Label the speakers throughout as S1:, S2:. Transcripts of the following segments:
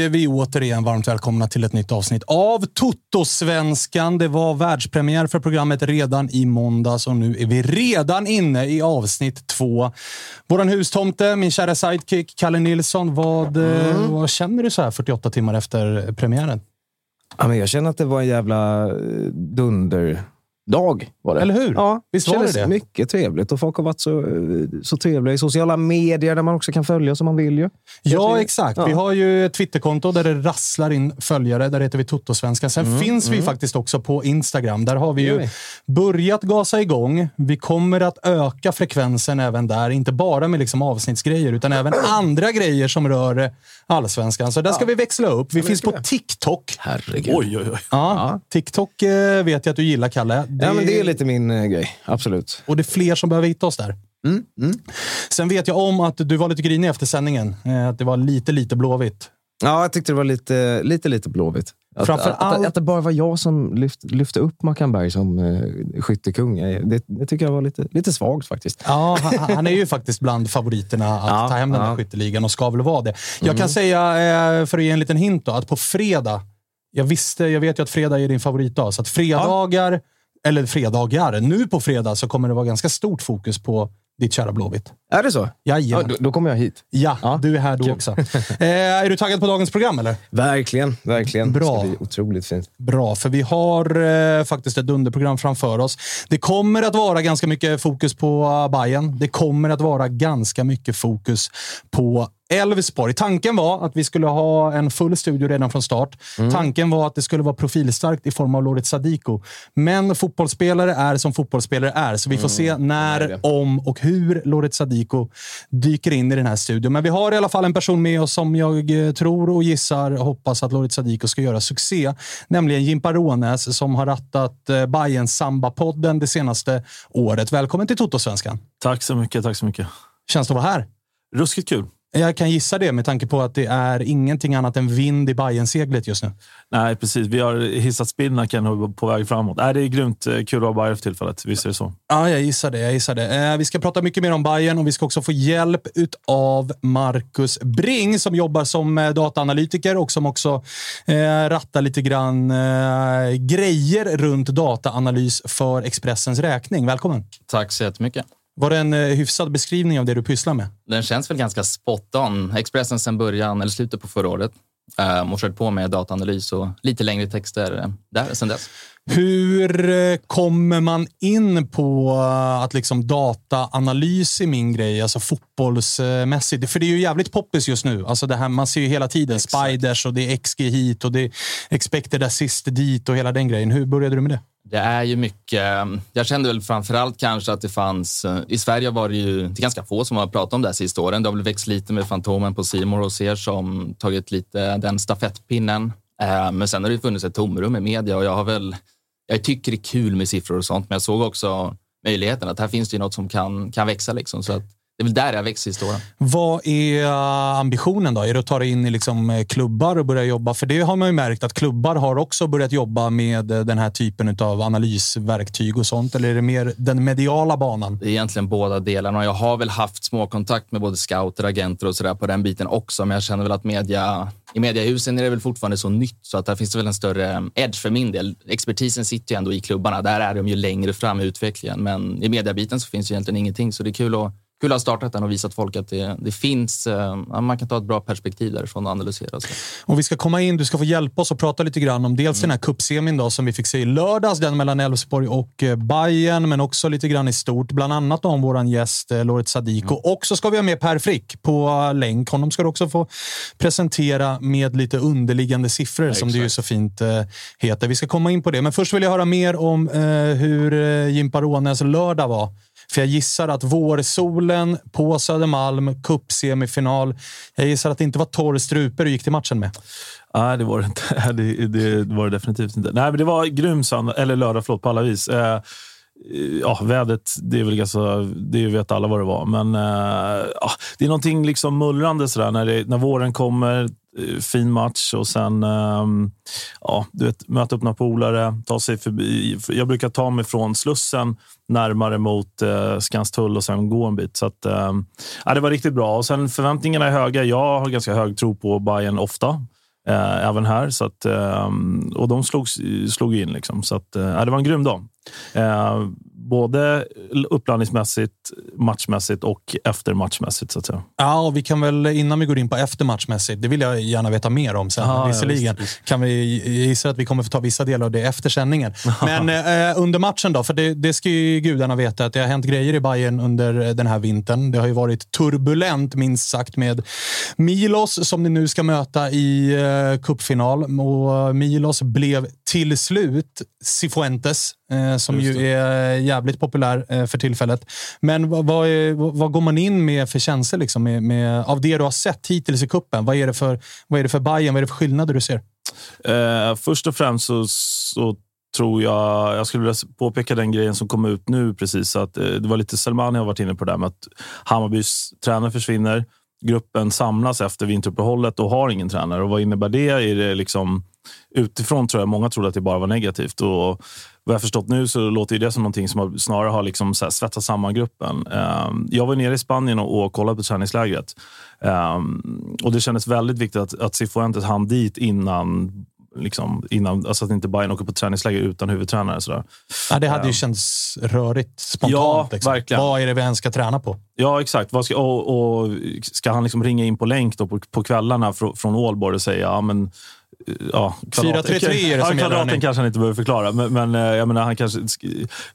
S1: säger vi återigen varmt välkomna till ett nytt avsnitt av Toto-svenskan. Det var världspremiär för programmet redan i måndags och nu är vi redan inne i avsnitt två. Våran hustomte, min kära sidekick Kalle Nilsson. Vad, eh, vad känner du så här 48 timmar efter premiären?
S2: Ja, men jag känner att det var en jävla eh, dunderdag. Var det.
S1: Eller hur?
S2: Ja,
S1: Visst var det det?
S2: mycket trevligt. Och folk har varit så, så trevliga i sociala medier där man också kan följa som man vill. Ju.
S1: Ja, exakt.
S2: ja.
S1: Vi har ju ett Twitterkonto där det rasslar in följare. Där heter vi Totosvenskan. Sen finns vi faktiskt också på Instagram. Där har vi
S2: Mm,
S1: ju börjat gasa igång. Vi kommer att öka frekvensen även där. Inte bara med liksom avsnittsgrejer, utan även andra grejer som rör allsvenskan. Så där ska vi växla upp. Vi finns på TikTok.
S2: Herregud.
S3: Oj, oj, oj.
S1: Ja, TikTok eh, vet jag att du gillar, Kalle.
S2: Ja, men det är lite min eh, grej. Absolut.
S1: Och det är fler som behöver hitta oss där.
S2: Mm,
S1: Sen vet jag om att du var lite grinig efter sändningen. Eh, Att det var lite, lite blåvitt.
S2: Ja, jag tyckte det var lite, lite, lite blåvigt. Att,
S1: Framför
S2: att,
S1: allt-
S2: att, det bara var jag som lyft, lyfte upp Mackan Berg som eh, skyttekung. Eh, Det, det tycker jag var lite, lite svagt faktiskt.
S1: Ja, han, han är ju faktiskt bland favoriterna att
S2: Ja,
S1: ta hem den här
S2: ja.
S1: skytteligan och ska väl vara det. Jag kan säga, eh, för att ge en liten hint, då, att på fredag, jag visste, jag vet ju att fredag är din favoritdag, så att fredagar, eller fredagar, nu på fredag så kommer det vara ganska stort fokus på ditt kära Blåvitt.
S2: Är det så? Ja,
S1: Jajamän.
S2: då, då kommer jag hit.
S1: Ja,
S2: Ja,
S1: du är här då också. Eh, är du taggad på dagens program eller?
S2: Verkligen, verkligen.
S1: Bra.
S2: Det ska bli otroligt fint.
S1: Bra, för vi har eh, faktiskt ett underprogram framför oss. Det kommer att vara ganska mycket fokus på uh, Bayern. Det kommer att vara ganska mycket fokus på Elfsborg. Tanken var att vi skulle ha en full studio redan från start. Tanken var att det skulle vara profilstarkt i form av Lorit Sadiko. Men fotbollsspelare är som fotbollsspelare är, så vi får se när, om och hur Lorit Sadiko dyker in i den här studion. Men vi har i alla fall en person med oss som jag eh, tror och gissar hoppas att Lorit Sadiko ska göra succé. Nämligen Jimpa Rånäs som har rattat eh, Bayern Samba-podden det senaste året. Välkommen till Toto-svenskan.
S3: Tack så mycket. Tack så mycket.
S1: Känns det att vara här?
S3: Ruskigt kul.
S1: Jag kan gissa det med tanke på att det är ingenting annat än vind i Bayern-seglet just nu.
S3: Nej, precis. Vi har hissat spinnaken på väg framåt. Nej, det är grymt eh, kul att vara Bayern för tillfället. Visst är det så.
S1: Ja, jag gissar det. Jag gissar det. Eh, vi ska prata mycket mer om Bayern och vi ska också få hjälp av Marcus Bring som jobbar som eh, dataanalytiker och som också eh, rattar lite grann eh, grejer runt dataanalys för Expressens räkning. Välkommen!
S4: Tack så jättemycket.
S1: Var det en eh, hyfsad beskrivning av det du pysslar med?
S4: Den känns väl ganska spot on. Expressen sen början, eller slutet på förra året. um, och kört på med dataanalys och lite längre texter där sen dess.
S1: Hur eh, kommer man in på att liksom dataanalys är min grej, alltså fotbollsmässigt? För det är ju jävligt poppis just nu. Alltså det här, man ser ju hela tiden Exakt. spiders och det är XG hit och det är expected assist dit och hela den grejen. Hur började du med det?
S4: Det är ju mycket. Jag kände väl framförallt kanske att det fanns. Eh, I Sverige var det ju det ganska få som har pratat om det här sista åren. Det har väl växt lite med Fantomen på Simor och ser som tagit lite den stafettpinnen. Eh, men sen har det funnits ett tomrum i media och jag har väl. Jag tycker det är kul med siffror och sånt, men jag såg också möjligheten att här finns det ju något som kan, kan växa liksom. Så att det är väl där jag växer i stora.
S1: Vad är ambitionen då? Är det att ta dig in i liksom eh, klubbar och börja jobba? För det har man ju märkt att klubbar har också börjat jobba med eh, den här typen av analysverktyg och sånt. Eller är det mer den mediala banan?
S4: Det är egentligen båda delarna. Jag har väl haft små kontakt med både scouter, agenter och sådär på den biten också. Men jag känner väl att media i mediehusen är det väl fortfarande så nytt så att där finns det väl en större eh, edge för min del. Expertisen sitter ju ändå i klubbarna. Där är de ju längre fram i utvecklingen. Men i mediabiten så finns ju egentligen ingenting, så det är kul att kul att ha startat den och visat folk att det, det finns, uh, man kan ta ett bra perspektiv därifrån och analysera. Så.
S1: Och vi ska komma in, du ska få hjälpa oss att prata lite grann om dels mm. den här cupsemin då, som vi fick se i lördags, den mellan Elfsborg och uh, Bayern, men också lite grann i stort. Bland annat om vår gäst uh, Loret Sadiko. Mm. Och så ska vi ha med Per Frick på länk. Honom ska du också få presentera med lite underliggande siffror, ja, som det ju så fint heter. Vi ska komma in på det, men först vill jag höra mer om hur uh, Jimpa Rånes lördag var. För jag gissar att vårsolen på Södermalm, cupsemifinal. Jag gissar att det inte var torr strupe du gick till matchen med.
S3: Nej, det var det inte. Det, det var det definitivt inte. Nej, men det var grym söndag, eller lördag, förlåt, på alla vis. Eh, ja, vädret, det är väl ganska, det vet alla vad det var. Men eh, det är någonting liksom mullrande sådär när, det, när våren kommer. Eh, fin match och sen ehm, ja, du vet, möta upp några polare, ta sig förbi. Jag brukar ta mig från Slussen närmare mot eh, Skanstull och sen gå en bit. Så att, ehm, ja, det var riktigt bra. Och sen förväntningarna är höga. Jag har ganska hög tro på Bayern ofta. Uh, även här. Så att, um, och de slog, slog in. Liksom. Så att, uh, det var en grym dag. Både uppladdningsmässigt, matchmässigt och eftermatchmässigt. Så att säga.
S1: Ja, och vi kan väl innan vi går in på eftermatchmässigt, det vill jag gärna veta mer om sen. Ja, visserligen ja, visst. kan vi gissa att vi kommer få ta vissa delar av det efter sändningen. Men eh, under matchen då, för det, det ska ju gudarna veta att det har hänt grejer i Bayern under den här vintern. Det har ju varit turbulent minst sagt med Milos som ni nu ska möta i eh, cupfinal. Och Milos blev till slut Cifuentes eh, som ju är jävligt populär eh, för tillfället. Men vad, vad, är, vad, går man in med för känslor liksom, med, med, av det du har sett hittills i kuppen? Vad är det för, vad är det för Bayern? Vad är det för skillnader du ser?
S3: Eh, först och främst så, så tror jag, jag skulle vilja påpeka den grejen som kom ut nu precis. Att eh, det var lite Selmani har varit inne på det där med att Hammarbys tränare försvinner. Gruppen samlas efter vinteruppehållet och har ingen tränare. Och vad innebär det? Är det liksom, utifrån tror jag många trodde att det bara var negativt. Och vad jag förstått nu så låter det som någonting som snarare har liksom så här svetsat samman gruppen. Um, jag var nere i Spanien och, kollade på träningslägret. Um, och det kändes väldigt viktigt att, att Cifuentes hann dit innan Liksom, innan, alltså att inte Bayern åker på träningsläger utan huvudtränare. Sådär.
S1: Ja, det hade ju um, känts rörigt spontant.
S3: Ja,
S1: liksom.
S3: verkligen.
S1: Vad är det vi ens ska träna på?
S3: Ja, exakt. Vad ska, och, och ska han liksom ringa in på länk på, på kvällarna fr, från Ålborg och säga ja, men
S1: ja, 4-3-3 är det som
S3: ja, Kvadraten kanske han inte behöver förklara, men, men eh, jag menar, han kanske,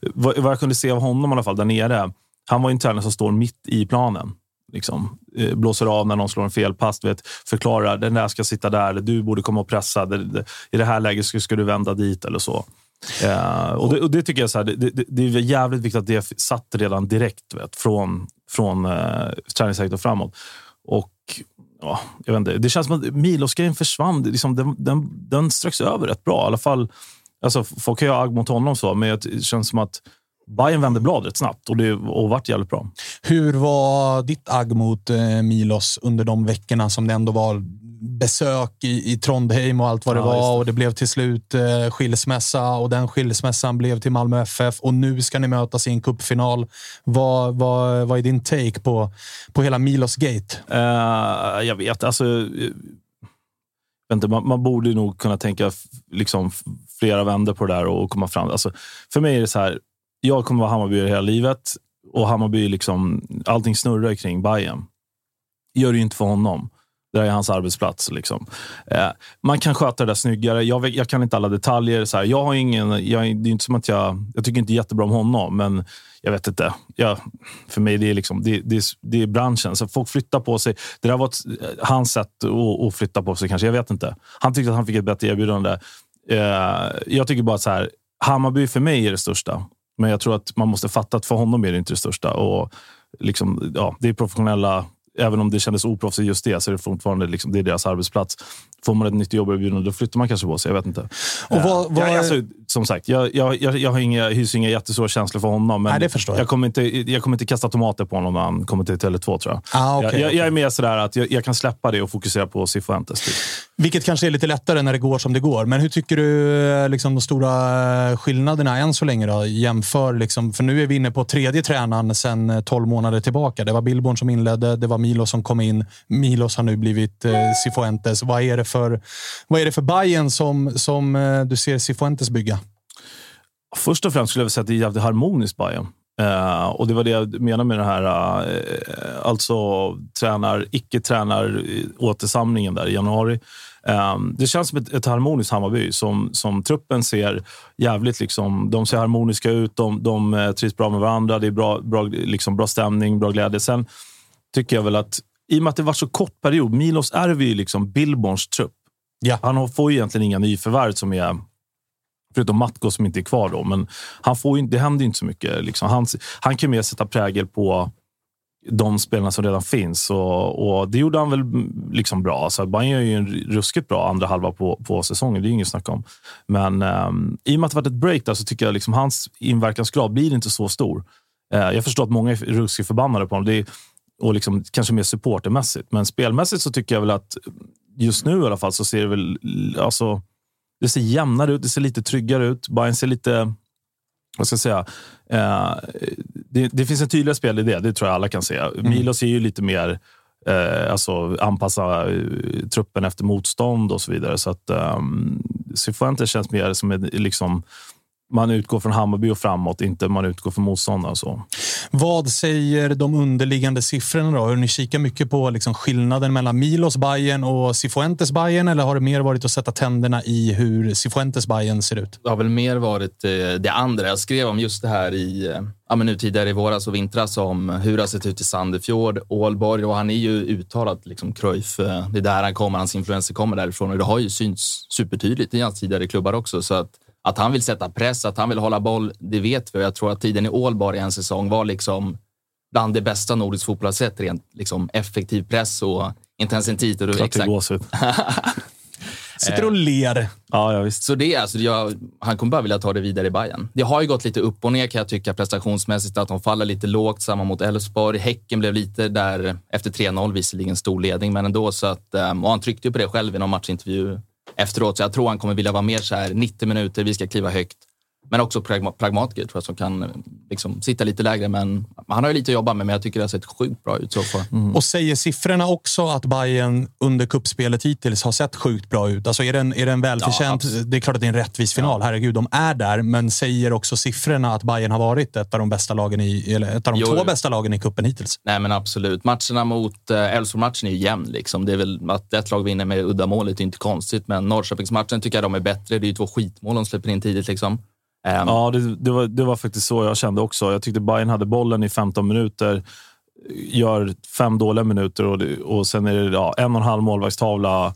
S3: vad, jag kunde se av honom i alla fall där nere. Han var en tränare som står mitt i planen. Liksom, eh, blåser av när någon slår en felpass. Vet, förklarar, den där ska sitta där. Du borde komma och pressa. Det, det, I det här läget ska, ska, du vända dit eller så. Uh, och, det, och, det, tycker jag så här, det, det, är jävligt viktigt att det satt redan direkt vet, från, från träningsläget och framåt. Och ja, jag vet inte, det känns som att Milos-grejen försvann. Liksom, den, den, den ströks över rätt bra. I alla fall, alltså, folk kan ju ha agg mot honom, så, men det känns som att Bayern vände blad rätt snabbt och det och vart jävligt bra.
S1: Hur var ditt agg mot eh, Milos under de veckorna som det ändå var besök i, i Trondheim och allt vad det ja, var. Det. Och det blev till slut eh, skilsmässa och den skilsmässan blev till Malmö FF. Och nu ska ni mötas i en cupfinal. Vad, vad, vad är din take på, på hela Milos Gate?
S3: Uh, jag vet, alltså... Inte, man, man, borde nog kunna tänka liksom, flera vändor på det där och komma fram. Alltså, för mig är det så här, jag kommer vara Hammarby hela livet och Hammarby, liksom, allting snurrar kring Bayern. gör det ju inte för honom. Det är hans arbetsplats. Liksom. Eh, man kan sköta det där snyggare. Jag, vet- jag kan inte alla detaljer. Så här. Jag har ingen, jag, det är inte som att jag, jag tycker inte jättebra om honom, men jag vet inte. Jag, för mig det är liksom, det, det, är, det är branschen. Så folk flyttar på sig. Det där var ett, hans sätt att, att flytta på sig kanske. Jag vet inte. Han tyckte att han fick ett bättre erbjudande. Eh, jag tycker bara att så här, Hammarby för mig är det största. Men jag tror att man måste fatta att för honom är det inte det största. Och liksom, ja, det är professionella, även om det kändes oproffsigt just det, så är det fortfarande liksom, det är deras arbetsplats. Får man ett nytt jobberbjudande, då flyttar man kanske på sig. Jag vet inte.
S1: Och vad- vad-
S3: jag, alltså, som sagt, jag, jag, jag, jag har inga, hyser inga jättestora känslor för honom. Men
S1: Nej, jag.
S3: Jag, kommer inte, jag kommer inte kasta tomater på honom när han kommer till Tele2, tror jag.
S1: Ah, okej,
S3: jag,
S1: okej.
S3: jag är mer sådär att jag, jag kan släppa det och fokusera på Cifuentes. Typ.
S1: Vilket kanske är lite lättare när det går som det går. Men hur tycker du eh, liksom, de stora eh, skillnaderna än så länge? Då? Jämför, liksom, för nu är vi inne på tredje tränaren sedan 12 eh, månader tillbaka. Det var Billborn som inledde, det var Milos som kom in. Milos har nu blivit eh, Cifuentes. Vad är det för, vad är det för Bayern som, som eh, du ser Cifuentes bygga?
S3: Först och främst skulle jag säga att det är jävligt harmoniskt Bayern. Eh, och det var det jag menade med den här, eh, alltså tränar, icke-tränar återsamlingen där i januari. Eh, det känns som ett, ett harmoniskt Hammarby som, som truppen ser jävligt liksom, de ser harmoniska ut, de, de trivs bra med varandra, det är bra, bra, liksom, bra stämning, bra glädje. Sen tycker jag väl att i och med att det var så kort period, Milos är ju liksom Billborns trupp.
S1: Ja.
S3: Han får ju egentligen inga nyförvärv som är Förutom Matko som inte är kvar då. Men han får ju, det händer ju inte så mycket. Liksom. Han, han kan ju mer sätta prägel på de spelarna som redan finns. Och, och Det gjorde han väl mm, liksom bra. Alltså, Bayern gör ju en ruskigt bra andra halva på, på säsongen. Det är inget snack om. Men um, i och med att det varit ett break där så tycker jag liksom hans inverkansgrad blir inte så stor. Eh, jag förstår att många är ruskigt förbannade på honom. Det är, och liksom, kanske mer supportermässigt. Men spelmässigt så tycker jag väl att mm, just nu i alla fall så ser det väl... Alltså, det ser jämnare ut, det ser lite tryggare ut. Bayern ser lite... Vad ska jag säga? Eh, det, det finns en tydligare spelidé, det tror jag alla kan se. Milos är ju lite mer eh, alltså, anpassa eh, truppen efter motstånd och så vidare. Så att um, Cifuentes känns mer som en, liksom, man utgår från Hammarby och framåt, inte man utgår från motståndare. och Så.
S1: Vad säger de underliggande siffrorna då? Har ni kikat mycket på liksom skillnaden mellan Milos Bayern och Cifuentes Bayern eller har det mer varit att sätta tänderna i hur Cifuentes Bayern ser ut?
S4: Det har väl mer varit eh, det andra. Jag skrev om just det här i, eh, ja, men nu tidigare i våras och vintras om hur det har sett ut i Sandefjord, Ålborg och han är ju uttalat liksom Cruyff. eh, Det är där han kommer, hans influenser kommer därifrån och det har ju synts supertydligt i hans tidigare klubbar också. Så att, att han vill sätta press, att han vill hålla boll, det vet vi jag tror att tiden i Ålborg en säsong var liksom bland det bästa nordisk fotboll har sett. Rent liksom effektiv press och intensitet. Och
S3: Klart det är gåshud.
S1: Sitter och ler.
S3: Ja, ja, visst.
S4: Så det alltså, jag, han kommer bara vilja ta det vidare i Bayern. Det har ju gått lite upp och ner kan jag tycka prestationsmässigt, att de faller lite lågt, samma mot Elfsborg. Häcken blev lite där efter 3-0, visserligen stor ledning, men ändå så att, ehm, och han tryckte ju på det själv i någon matchintervju efteråt, så jag tror han kommer vilja vara mer så här 90 minuter, vi ska kliva högt. Men också pragma, pragmatiker tror jag som kan eh, liksom, sitta lite lägre. Men han har ju lite att jobba med, men jag tycker det har sett sjukt bra ut så far.
S1: Och säger siffrorna också att Bayern under kuppspelet hittills har sett sjukt bra ut? Alltså är den, är den välförtjänt?
S4: Ja,
S1: det är klart att det är en rättvis final. Herregud, de är där. Men säger också siffrorna att Bayern har varit ett av de bästa lagen i, eller ett av de
S4: Jo,
S1: två
S4: jo.
S1: bästa lagen i kuppen hittills?
S4: Nej, men absolut. Matcherna mot eh, Elfsborg-matchen är ju jämn. Liksom. Det är väl att ett lag vinner med uddamålet är inte konstigt, men Norrköpingsmatchen tycker jag de är bättre. Det är ju två skitmål de släpper in tidigt. Liksom. Ehm,
S3: Ja, det, det, var, det var faktiskt så jag kände också. Jag tyckte Bayern hade bollen i 15 minuter, gör fem dåliga minuter och, och sen är det ja, en och en halv målvaktstavla.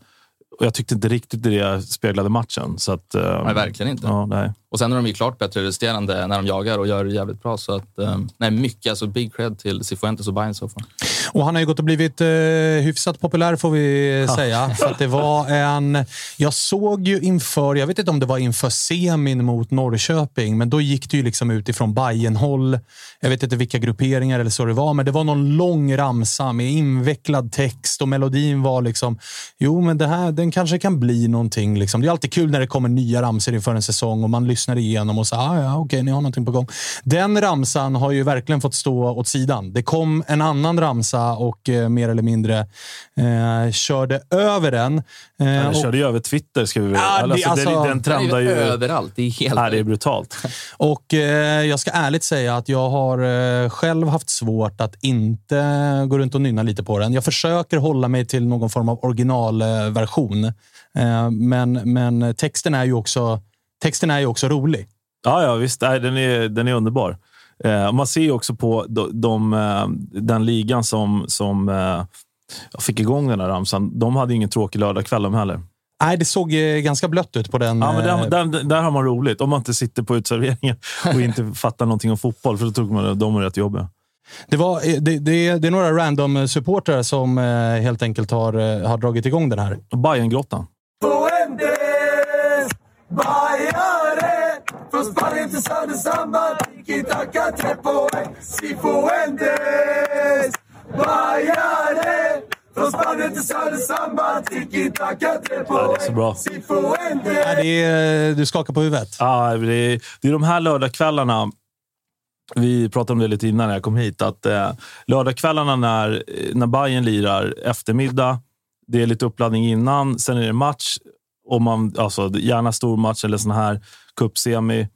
S3: Och jag tyckte inte riktigt det speglade matchen. Så att, eh,
S4: Nej, verkligen inte.
S3: Ja, nej.
S4: Och sen är de ju klart bättre resterande när de jagar och gör det jävligt bra. Så att, eh, nej, mycket, alltså big cred till Cifuentes och Bayern så fall.
S1: Och han har ju gått och blivit eh, hyfsat populär får vi säga. För det var en... Jag såg ju inför, jag vet inte om det var inför semin mot Norrköping, men då gick det ju liksom utifrån Bayern-håll. Jag vet inte vilka grupperingar eller så det var, men det var någon lång ramsa med invecklad text och melodin var liksom, jo men det här, den kanske kan bli någonting. Liksom. Det är alltid kul när det kommer nya ramsor inför en säsong och man lyssnar igenom och säger, ah, ja okej, ni har någonting på gång. Den ramsan har ju verkligen fått stå åt sidan. Det kom en annan ramsa ramsa och eh, mer eller mindre eh, körde över den. Eh,
S3: Ja, körde ju över Twitter. Ska vi väl.
S1: Ja,
S3: alltså,
S1: alltså-
S3: den, den trendar
S4: ju
S3: ju...
S4: överallt. Det är helt...
S3: Ja, det är brutalt.
S1: Och eh, jag ska ärligt säga att jag har eh, själv haft svårt att inte gå runt och nynna lite på den. Jag försöker hålla mig till någon form av originalversion. Eh, men, men texten är ju också, texten är ju också rolig.
S3: Ja, ja visst. Nej, den, är, den är underbar. Eh, man ser ju också på de, de, eh, den ligan som, som eh, fick igång den här ramsan. De hade ingen tråkig lördagkväll de heller.
S1: Nej, det såg eh, ganska blött ut på den.
S3: Ja, men
S1: eh,
S3: där, där, där har man roligt. Om man inte sitter på utserveringen och inte fattar någonting om fotboll. För då tror man att de är rätt jobbiga.
S1: Det, var, det, det, det är några random supportrar som helt enkelt har, har dragit igång den här.
S3: Bajengrottan.
S5: Fuentes, Spanien till Söder, samba, tiki-taka, tre poäng. Samba, tiki-taka, tre poäng.
S3: Ja, det är så bra.
S1: Ja, det är, du skakar på huvudet.
S3: Ja, det, är, det är de här lördagskvällarna. Vi pratade om det lite innan när jag kom hit. Att eh, lördagskvällarna när, när Bayern lirar eftermiddag. Det är lite uppladdning innan. Sen är det match. Och man, alltså, gärna stor match eller sån här cupsemi.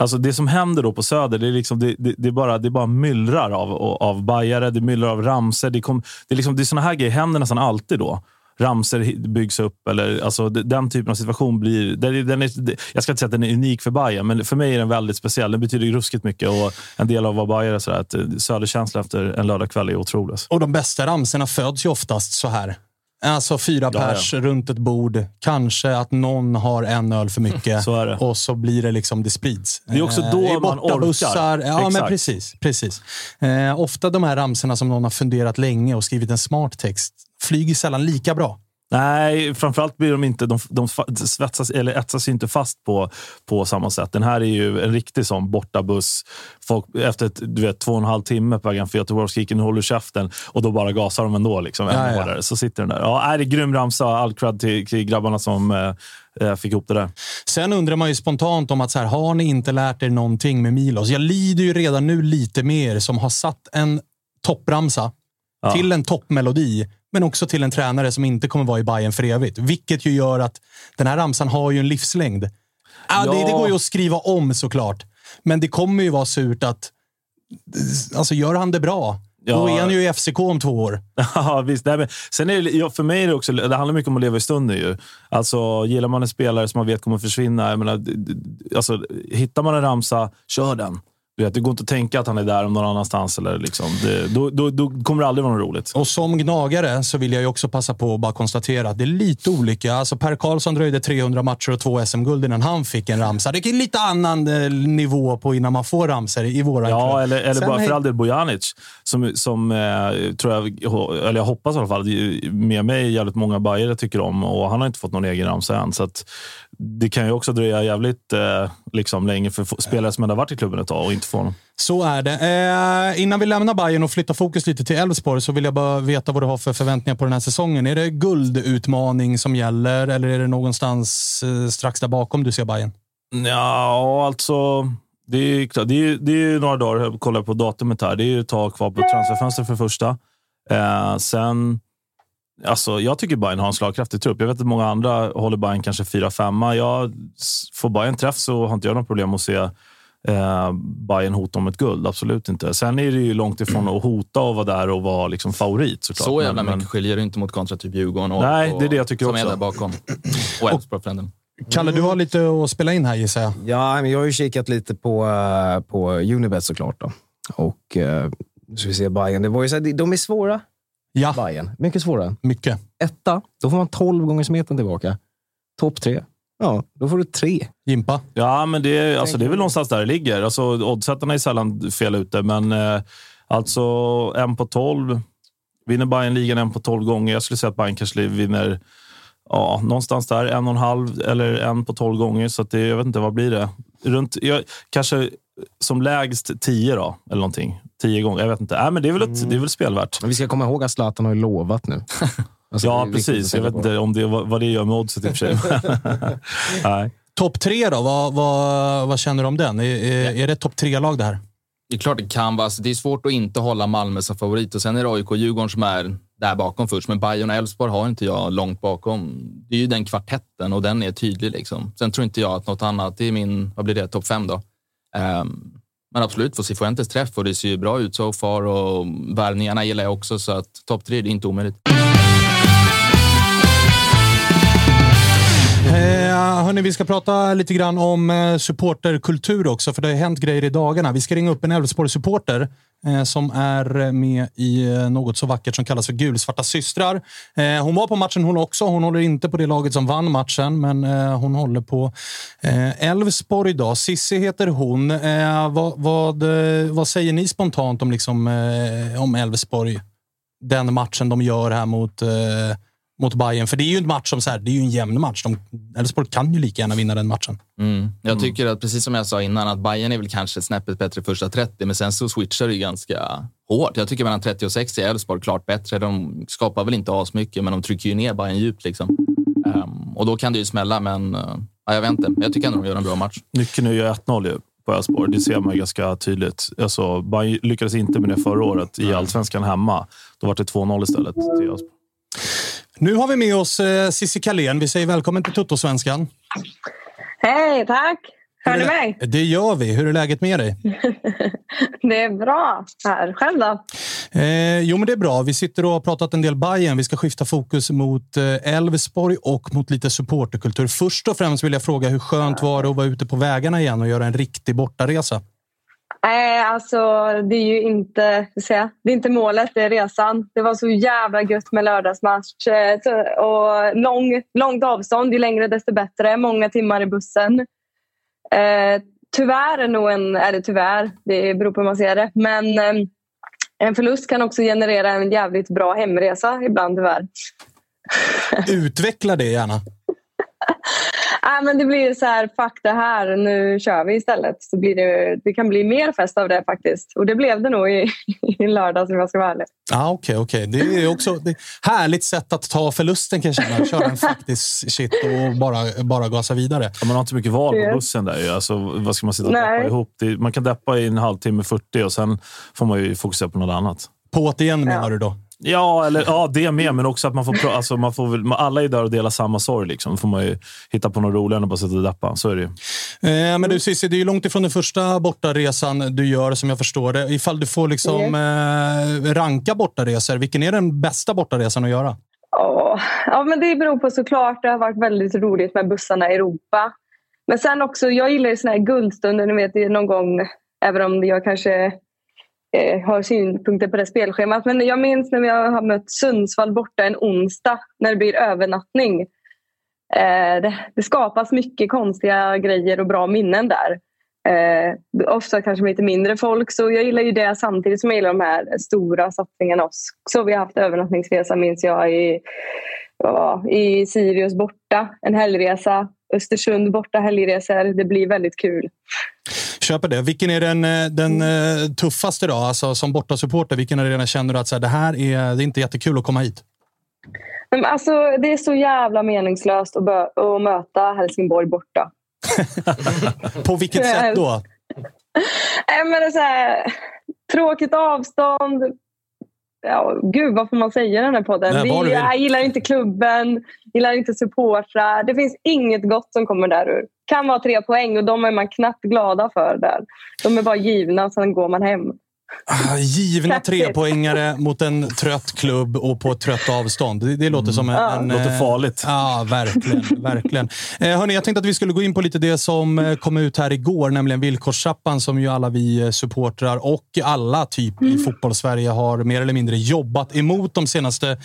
S3: Alltså det som händer då på Söder, det är, liksom, det, det, det är, bara, det är bara myllrar av, av bajare, det myllrar av ramser. Det, kom, det är, liksom, det är såna här grejer händer nästan alltid då. Ramser byggs upp, eller alltså, den typen av situation blir... Den, är- den är, jag ska inte säga att den är unik för Bayern, men för mig är den väldigt speciell. Den betyder ruskigt mycket och en del av vad Bayern är sådär, att eh, Söderkänsla efter en lördagkväll är otrolig.
S1: Och de bästa ramserna föds ju oftast så här. Alltså fyra
S3: Ja, ja.
S1: pers runt ett bord. Kanske att någon har en öl för mycket.
S3: Så är det.
S1: Och så blir det liksom, det sprids.
S3: Det är också
S1: Eh,
S3: då
S1: i
S3: man orkar.
S1: Ja, men
S3: Exakt.
S1: precis. precis. Eh, ofta de här ramserna som någon har funderat länge och skrivit en smart text flyger sällan lika bra.
S3: Nej, framförallt blir de inte, de, de svetsas, eller etsas inte fast på, på samma sätt. Den här är ju en riktig sån bortabuss. Folk, efter du vet, två och en halv timme på vägen för Göteborgskiken håller käften och då bara gasar de ändå. Liksom,
S1: Ja, ja.
S3: hårdare. Så sitter den där. Ja, är det är grym ramsa. All cred till, till grabbarna som eh, eh, fick ihop det där.
S1: Sen undrar man ju spontant om att så här, har ni inte lärt er någonting med Milos? Jag lider ju redan nu lite mer som har satt en toppramsa
S3: Ja.
S1: till en toppmelodi, men också till en tränare som inte kommer vara i Bayern för evigt. Vilket ju gör att den här ramsan har ju en livslängd. Ja, Det, det går ju att skriva om såklart, men det kommer ju vara surt att Alltså gör han det bra, då
S3: Ja.
S1: är han ju i FCK om två år.
S3: Ja, visst. Nej, men sen är det, ja, för mig är det också, det handlar mycket om att leva i stunden. Ju. Alltså, gillar man en spelare som man vet kommer försvinna, jag menar, alltså, hittar man en ramsa, kör den. Du vet, det går inte att tänka att han är där om någon annanstans. Eller liksom. det, då, då, då kommer det aldrig vara något roligt.
S1: Och som gnagare så vill jag ju också passa på att bara konstatera att det är lite olika. Alltså Per Karlsson dröjde 300 matcher och två SM-guld innan han fick en ramsa. Det är lite annan eh, nivå på innan man får ramsor i våran
S3: Ja,
S1: klubb.
S3: eller, eller
S1: Sen
S3: bara för all del Bojanic, som, som eh, tror jag, eller jag hoppas i alla fall, med mig jävligt många bajare tycker om och han har inte fått någon egen ramsa än. Så det kan ju också dröja jävligt eh, liksom, länge för spelare som ändå har varit i klubben ett tag och inte honom.
S1: Så är det. Eh, innan vi lämnar Bayern och flyttar fokus lite till Elfsborg så vill jag bara veta vad du har för förväntningar på den här säsongen. Är det guldutmaning som gäller eller är det någonstans eh, strax där bakom du ser Bayern?
S3: Ja, alltså. Det är, klart- det är, det är några dagar, jag kollar på datumet här. Det är ju ett tag kvar på transferfönstret för första. Eh, sen, alltså, jag tycker Bayern har en slagkraftig trupp. Jag vet att många andra håller Bayern kanske 4-5. Jag Får Bayern träff så har inte jag några problem att se eh, Bayern hota om ett guld. Absolut inte. Sen är det ju långt ifrån att hota och vara där och vara liksom favorit såklart.
S4: Så jävla
S3: Men-
S4: mycket skiljer det inte mot kontra typ Djurgården och,
S3: Nej,
S4: och,
S3: det är det jag tycker
S4: som
S3: också.
S4: är där bakom. Och Elfsborg för den.
S1: Kalle, du har lite att spela in här gissar jag.
S2: Ja, men jag har ju kikat lite på, eh, på Unibet såklart. Då. Och eh, nu ska vi se Bayern. Det var ju så här, de är svåra,
S1: Ja,
S2: Bayern. Mycket svåra.
S1: mycket.
S2: Etta, då får man 12 gånger smeten tillbaka. Topp tre, ja, då får du tre.
S1: Jimpa?
S3: Ja, men det, är- alltså, det är väl någonstans där det ligger. Alltså, oddsättarna är sällan fel ute, men eh, alltså en på 12. Vinner Bayern ligan en på 12 gånger. Jag skulle säga att Bayern kanske vinner ja, någonstans där, en och en halv eller en på 12 gånger. Så att det, jag vet inte, vad blir det? Runt, jag, kanske som lägst 10 då, eller någonting. 10 gånger, jag vet inte. Äh, men det är väl, ett, det är väl spelvärt.
S2: Men vi ska komma ihåg att Zlatan har lovat nu. Alltså,
S3: Ja, precis. Jag vet
S2: på.
S3: inte om det, vad, vad det gör med oddset i och för sig. Nej.
S1: Topp tre då? Vad, vad, vad känner du om den? Är, är, är det ett topp tre-lag det här?
S4: Det är klart det kan vara. Alltså, det är svårt att inte hålla Malmö som favorit. Och sen är det AIK och Djurgården som är där bakom först. Men Bayern och Elfsborg har inte jag långt bakom. Det är ju den kvartetten och den är tydlig. Liksom. Sen tror inte jag att något annat, det är min, vad blir det, topp fem då. Um, men absolut, får Cifuentes träff och det ser ju bra ut so far och värvningarna gillar jag också. Så att topp tre, är inte omöjligt.
S1: Eh, hörni, vi ska prata lite grann om eh, supporterkultur också, för det har hänt grejer i dagarna. Vi ska ringa upp en Elfsborg-supporter eh, som är eh, med i eh, något så vackert som kallas för Gulsvarta systrar. Eh, hon var på matchen hon också. Hon håller inte på det laget som vann matchen, men eh, hon håller på eh, Elfsborg idag. Sissi heter hon. Vad, vad, vad, säger ni spontant om, liksom, om Elfsborg? Den matchen de gör här mot mot Bayern. För det är ju en match som så här, det är ju en jämn match. Elfsborg kan ju lika gärna vinna den matchen.
S4: Mm. Jag mm. tycker att, precis som jag sa innan, att Bayern är väl kanske snäppet bättre första 30, men sen så switchar det ganska hårt. Jag tycker mellan 30 och 60 är Elfsborg klart bättre. De skapar väl inte asmycket, men de trycker ju ner Bayern djupt. Liksom. Um, och då kan det ju smälla, men uh, ja, jag vet inte. Jag tycker ändå de gör en bra match.
S3: Nyckeln är ju 1-0 på Elfsborg. Det ser man ju ganska tydligt. Alltså, Bayern lyckades inte med det förra året i allsvenskan hemma. Då var det 2-0 istället till Elfsborg.
S1: Nu har vi med oss eh, Cissi Kalén. Vi säger välkommen till Tuttosvenskan.
S6: Hej, tack! Hör ni mig?
S1: Det gör vi. Hur är läget med dig?
S6: det är bra. Här. Själv då?
S1: Eh, jo, men det är bra. Vi sitter och har pratat en del Bayern. Vi ska skifta fokus mot eh, Elfsborg och mot lite supporterkultur. Först och främst vill jag fråga hur skönt var det att vara ute på vägarna igen och göra en riktig bortaresa?
S6: Nej, alltså det är ju inte, säga, det är inte målet, det är resan. Det var så jävla gött med lördagsmatch. Eh, och lång, långt avstånd, ju längre desto bättre. Många timmar i bussen. Eh, tyvärr är nog en, eller tyvärr, det beror på hur man ser det. Men eh, en förlust kan också generera en jävligt bra hemresa ibland tyvärr.
S1: Utveckla det gärna.
S6: Nej, men det blir så här, fuck det här, nu kör vi istället. Så blir det, det kan bli mer fest av det faktiskt. Och det blev det nog i, i lördags om jag ska vara ärlig.
S1: Ah, Okej, okay, okay. det är också ett härligt sätt att ta förlusten kan jag känna. Köra en faktisk shit och bara, bara gasa vidare.
S3: Ja, man har inte mycket val på bussen där. Alltså, vad ska man sitta och deppa ihop? Det, man kan deppa i en halvtimme, 40 och sen får man ju fokusera på något annat.
S1: På igen menar ja. du då?
S3: Ja, eller, ja, det med, men också att man får, alltså, man får väl, alla är där och delar samma sorg. Liksom. Får man ju hitta på något roligare än att bara sitta och deppa. Så är det ju.
S1: Eh, men du Cissi, det är ju långt ifrån den första bortaresan du gör, som jag förstår det. Ifall du får liksom, eh, ranka bortaresor, vilken är den bästa bortaresan att göra?
S6: Oh, ja, men det beror på såklart. Det har varit väldigt roligt med bussarna i Europa. Men sen också, jag gillar ju såna här guldstunder. Ni vet, någon gång, även om jag kanske eh, har synpunkter på det spelschemat. Men jag minns när vi har mött Sundsvall borta en onsdag när det blir övernattning. Eh, det, det, skapas mycket konstiga grejer och bra minnen där. Eh, ofta kanske med lite mindre folk. Så jag gillar ju det samtidigt som jag gillar de här stora satsningarna. Så vi har haft övernattningsresa minns jag i, ja, i Sirius borta. En helgresa. Östersund borta helgresor. Det blir väldigt kul
S1: köper det. Vilken är den, eh, den eh, tuffaste då? Alltså, som bortasupporter, vilken arena känner du att så här, det här är, det är inte jättekul att komma hit?
S6: alltså, det är så jävla meningslöst att, att möta Helsingborg borta.
S1: På vilket sätt då?
S6: men det så här, tråkigt avstånd. Ja, gud, vad får man säga i den här podden? Nej, Vi, jag gillar inte klubben, gillar inte supportrar. Det finns inget gott som kommer därur kan vara tre poäng och de är man knappt glada för där. De är bara givna och sen går man hem.
S1: Ah, givna trepoängare mot en trött klubb och på ett trött avstånd. Det, det låter som en...
S3: Ja.
S1: en
S3: låter farligt.
S1: Ja, verkligen. verkligen. Eh, hörni, jag tänkte att vi skulle gå in på lite det som eh, kom ut här igår, nämligen villkorstrappan som ju alla vi eh, supportrar och alla typ mm. i fotbollssverige har mer eller mindre jobbat emot de senaste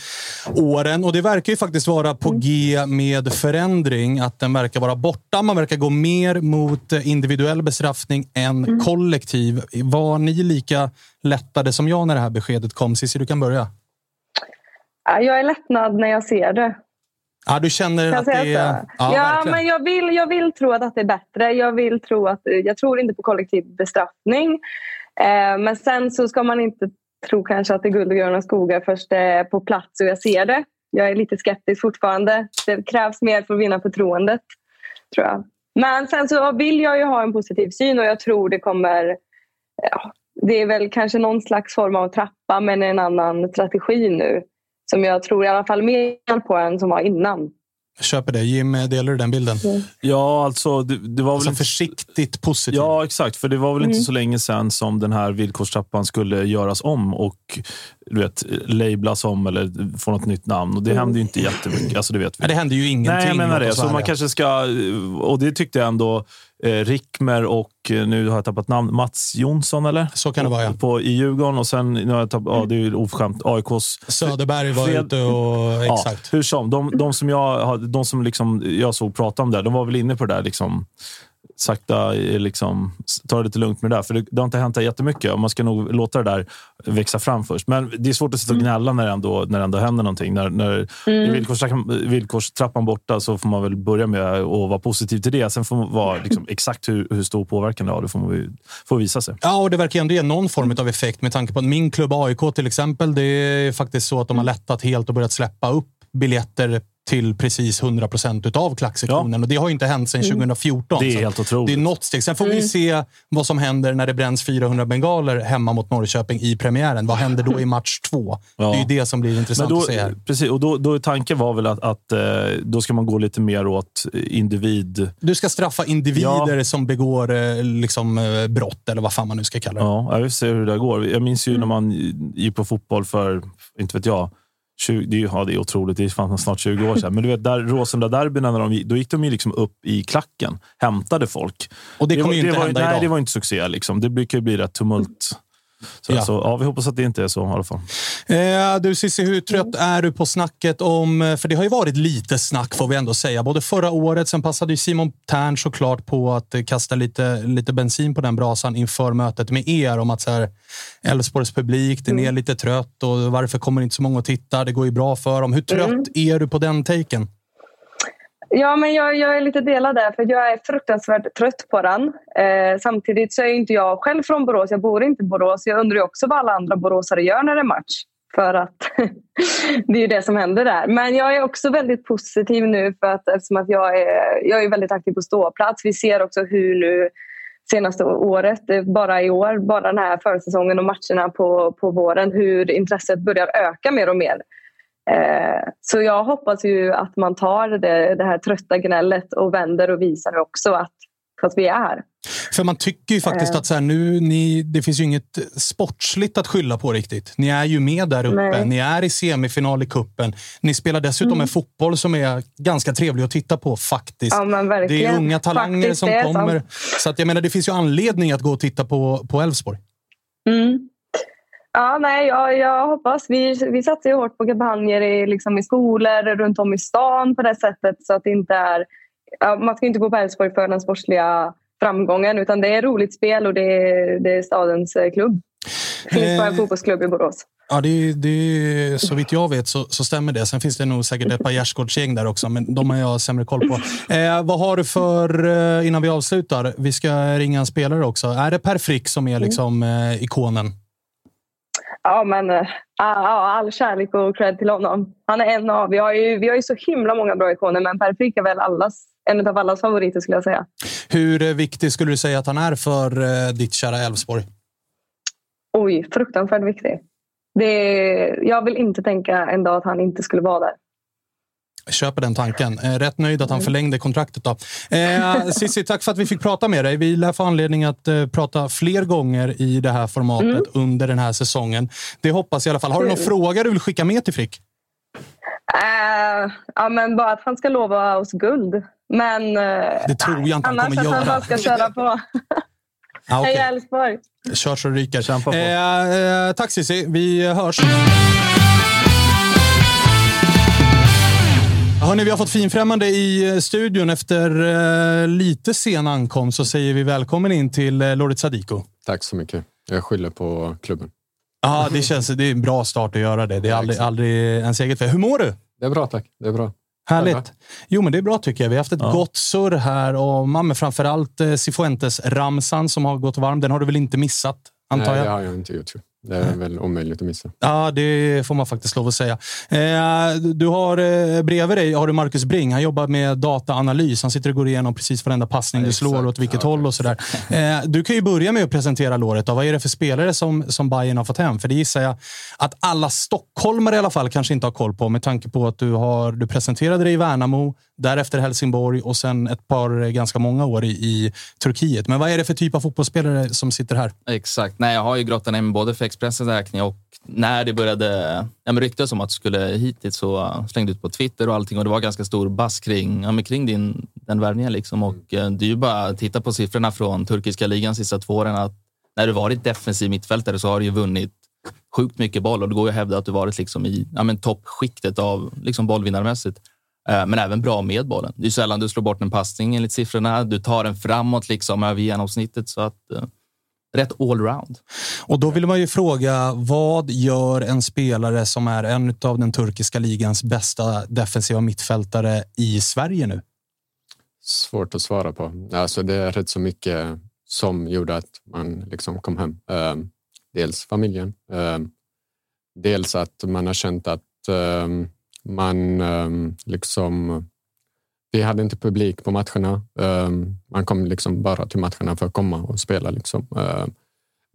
S1: åren. Och det verkar ju faktiskt vara på mm. G med förändring. Att den verkar vara borta. Man verkar gå mer mot eh, individuell bestraffning än mm. kollektiv. Var ni lika lättade som jag när det här beskedet kom? Cissi, du kan börja.
S6: Jag är lättnad när jag ser det.
S1: Ja, du känner kan att det är...
S6: Ja, ja men jag vill, jag vill tro att det är bättre. Jag vill tro att... Jag tror inte på kollektiv bestraffning. Eh, men sen så ska man inte tro kanske att det är guld och gröna skogar först det är på plats och jag ser det. Jag är lite skeptisk fortfarande. Det krävs mer för att vinna förtroendet, tror jag. Men sen så vill jag ju ha en positiv syn och jag tror det kommer ja, det är väl kanske någon slags form av trappa men en annan strategi nu. Som jag tror i alla fall mer på än som var innan.
S1: Jag köper det. Jim, delar du den bilden?
S3: Ja, alltså det, det var väl
S1: Alltså
S3: inte...
S1: försiktigt positivt.
S3: Ja, exakt. För det var väl
S6: Mm.
S3: inte så länge sedan som den här villkorstrappan skulle göras om och du vet, lablas om eller få något nytt namn. Och det hände ju inte jättemycket. Alltså, det vet vi.
S1: Men det hände ju ingenting.
S3: Nej, jag menar det. Så man kanske ska... Och det tyckte jag ändå Rickmer och eh, nu har jag tappat namn. Mats Jonsson, eller?
S1: Så kan det vara, ja.
S3: På, I Djurgården och sen, nu har jag tappat, ja, det är ju oförskämt, AIKs...
S1: Söderberg var
S3: Fred-
S1: ute och...
S3: Ja,
S1: Exakt.
S3: hur som. De, de som, jag, de som liksom jag såg prata om det, de var väl inne på det där. Liksom, sakta eh, liksom, ta det lite lugnt med det där. För det, det har inte hänt jättemycket och man ska nog låta det där växa fram först. Men det är svårt att sitta och gnälla när det ändå, när det ändå händer någonting. När, när är villkorstrappan, villkorstrappan borta så får man väl börja med att vara positiv till det. Sen får man vara liksom, exakt hur, hur stor påverkan det har. Det får, man, ju- får visa sig.
S1: Ja, och det verkar ändå ge någon form av effekt med tanke på att min klubb AIK till exempel, det är faktiskt så att de har lättat helt och börjat släppa upp biljetter till precis 100 procent av klacksektionen. Och det har ju inte hänt sedan 2014.
S3: Det är helt otroligt.
S1: Det är något steg. Sen får vi se vad som händer när det bränns 400 bengaler hemma mot Norrköping i premiären. Vad händer då i match två?
S3: Ja.
S1: Det är ju det som blir intressant
S3: då,
S1: att se här.
S3: Precis, och då, då tanken var väl att, att eh, då ska man gå lite mer åt individ...
S1: Du ska straffa individer som begår eh, liksom, eh, brott, eller vad fan man nu ska kalla det.
S3: Ja, jag vill se hur det går. Jag minns ju när man gick på fotboll för, inte vet jag, 20, det, är, ja, det är otroligt. Det är snart 20 år sedan. Men du vet, där, Råsunda-derbyna, när de, då gick de ju liksom upp i klacken. Hämtade folk.
S1: Och det kommer ju inte
S3: det var,
S1: hända
S3: nej,
S1: idag.
S3: det var inte succé. Liksom. Det brukar ju bli rätt tumult. Så,
S1: Ja.
S3: Så, ja, vi hoppas att det inte är så i alla fall.
S1: Eh, du Cissi, hur trött är du på snacket om... eh, För det har ju varit lite snack får vi ändå säga. Både förra året, sen passade ju Simon Tern såklart på att eh, kasta lite, lite bensin på den brasan inför mötet med er om att Elfsborgs publik, den är lite trött och varför kommer inte så många och tittar? Det går ju bra för dem. Hur trött är du på den taken?
S6: Ja, men jag, jag är lite delad där för jag är fruktansvärt trött på den. Eh, samtidigt så är inte jag själv från Borås. Jag bor inte i Borås. Jag undrar ju också vad alla andra boråsare gör när det är match. För att det är ju det som händer där. Men jag är också väldigt positiv nu för att eftersom att jag är, jag är väldigt aktiv på ståplats. Vi ser också hur nu senaste året, eh, bara i år, bara den här försäsongen och matcherna på, på våren, hur intresset börjar öka mer och mer. Eh, så jag hoppas ju att man tar det, det här trötta gnället och vänder och visar också att, att vi är.
S1: För man tycker ju faktiskt
S6: Eh.
S1: att så här, nu, ni, det finns ju inget sportsligt att skylla på riktigt. Ni är ju med där uppe.
S6: Nej.
S1: Ni är i semifinal i kuppen. Ni spelar dessutom en fotboll som är ganska trevlig att titta på faktiskt.
S6: Ja.
S1: Det är unga talanger
S6: Faktiskt,
S1: som kommer. Så att jag menar, det finns ju anledning att gå och titta på på Elfsborg.
S6: Mm. Ja, nej, jag, jag hoppas. Vi, vi satsar ju hårt på kampanjer i, liksom i skolor runt om i stan på det sättet så att det inte är... Man ska inte gå på Elfsborg för den sportsliga framgången utan det är roligt spel och det är, det är stadens eh, klubb. Det finns bara en
S1: Eh.
S6: fotbollsklubb i Borås.
S1: Ja, det, det, så vitt jag vet så, så stämmer det. Sen finns det nog säkert ett par gärdsgårdsgäng där också, men de har jag sämre koll på. Eh, vad har du för, eh, innan vi avslutar, vi ska ringa en spelare också. Är det Per Frick som är liksom eh, ikonen?
S6: Ja, men eh, ja, all kärlek och cred till honom. Han är en av... Vi har ju, vi har ju så himla många bra ikoner, men Per Frick är väl allas, en av allas favoriter skulle jag säga.
S1: Hur eh, viktig skulle du säga att han är för eh, ditt kära Elfsborg?
S6: Oj, fruktansvärt viktig. Det jag vill inte tänka en dag att han inte skulle vara där.
S1: Jag köper den tanken. Eh, rätt nöjd att han förlängde kontraktet. Då. Eh, Cissi, tack för att vi fick prata med dig. Vi lär få anledning att eh, prata fler gånger i det här formatet under den här säsongen. Det hoppas jag i alla fall. Har du någon
S6: Kul.
S1: fråga du vill skicka med till Frick?
S6: Eh, ja, men bara att han ska lova oss guld. Men eh,
S1: Det tror jag inte han
S6: annars
S1: kommer
S6: att han
S1: göra.
S6: bara ska köra på.
S1: Ah, okej.
S6: Heja Elfsborg!
S1: Kör så det ryker.
S3: Kämpa på.
S1: Eh, eh, tack Cissi, vi hörs. Hörrni, vi har fått finfrämmande i eh, studion. Efter eh, lite sen ankomst så säger vi välkommen in till eh, Lorit Sadiko.
S7: Tack så mycket. Jag skyller på klubben.
S1: Ja, det känns det är en bra start att göra det. Det är
S7: Ja,
S1: aldrig, aldrig ens eget fel. Hur mår du?
S7: Det är bra tack. Det är bra.
S1: Härligt. Jo, men det är bra tycker jag. Vi har haft ett gott surr här om men framförallt Cifuentes-ramsan som har gått varm. Den har du väl inte missat, antar
S7: Nej,
S1: jag?
S7: det har jag inte gjort. Det är väl omöjligt att missa.
S1: Ja, det får man faktiskt lov att säga. Eh, du har eh, bredvid dig har du Marcus Bring. Han jobbar med dataanalys. Han sitter och går igenom precis varenda passning du slår, åt vilket håll och sådär. Eh, du kan ju börja med att presentera låret. Då. Vad är det för spelare som, som Bayern har fått hem? För det gissar jag att alla stockholmare i alla fall kanske inte har koll på med tanke på att du, har, du presenterade dig i Värnamo, därefter Helsingborg och sen ett par eh, ganska många år i, i Turkiet. Men vad är det för typ av fotbollsspelare som sitter här?
S4: Exakt. Nej, jag har ju grottat ner mig både för Expressens räkning och när det började ja, ryktas om att du skulle hit så slängde du ut på Twitter och allting och det var ganska stor bass kring, ja, men kring din, den värvningen. Liksom. Och, eh, det är ju bara att titta på siffrorna från turkiska ligan de sista två åren. Att när du varit defensiv mittfältare så har du ju vunnit sjukt mycket boll och det går ju att hävda att du varit liksom i ja, toppskiktet av liksom bollvinnarmässigt. Eh, Men även bra med bollen. Det är sällan du slår bort en passning enligt siffrorna. Du tar den framåt liksom över genomsnittet. Så att, eh, rätt allround.
S1: Och då vill man ju fråga, vad gör en spelare som är en av den turkiska ligans bästa defensiva mittfältare i Sverige nu?
S7: Svårt att svara på. Alltså, det är rätt så mycket som gjorde att man liksom kom hem. Um, dels familjen. Um, dels att man har känt att um, man um, liksom... Vi hade inte publik på matcherna. Um, man kom liksom bara till matcherna för att komma och spela. Liksom. Uh,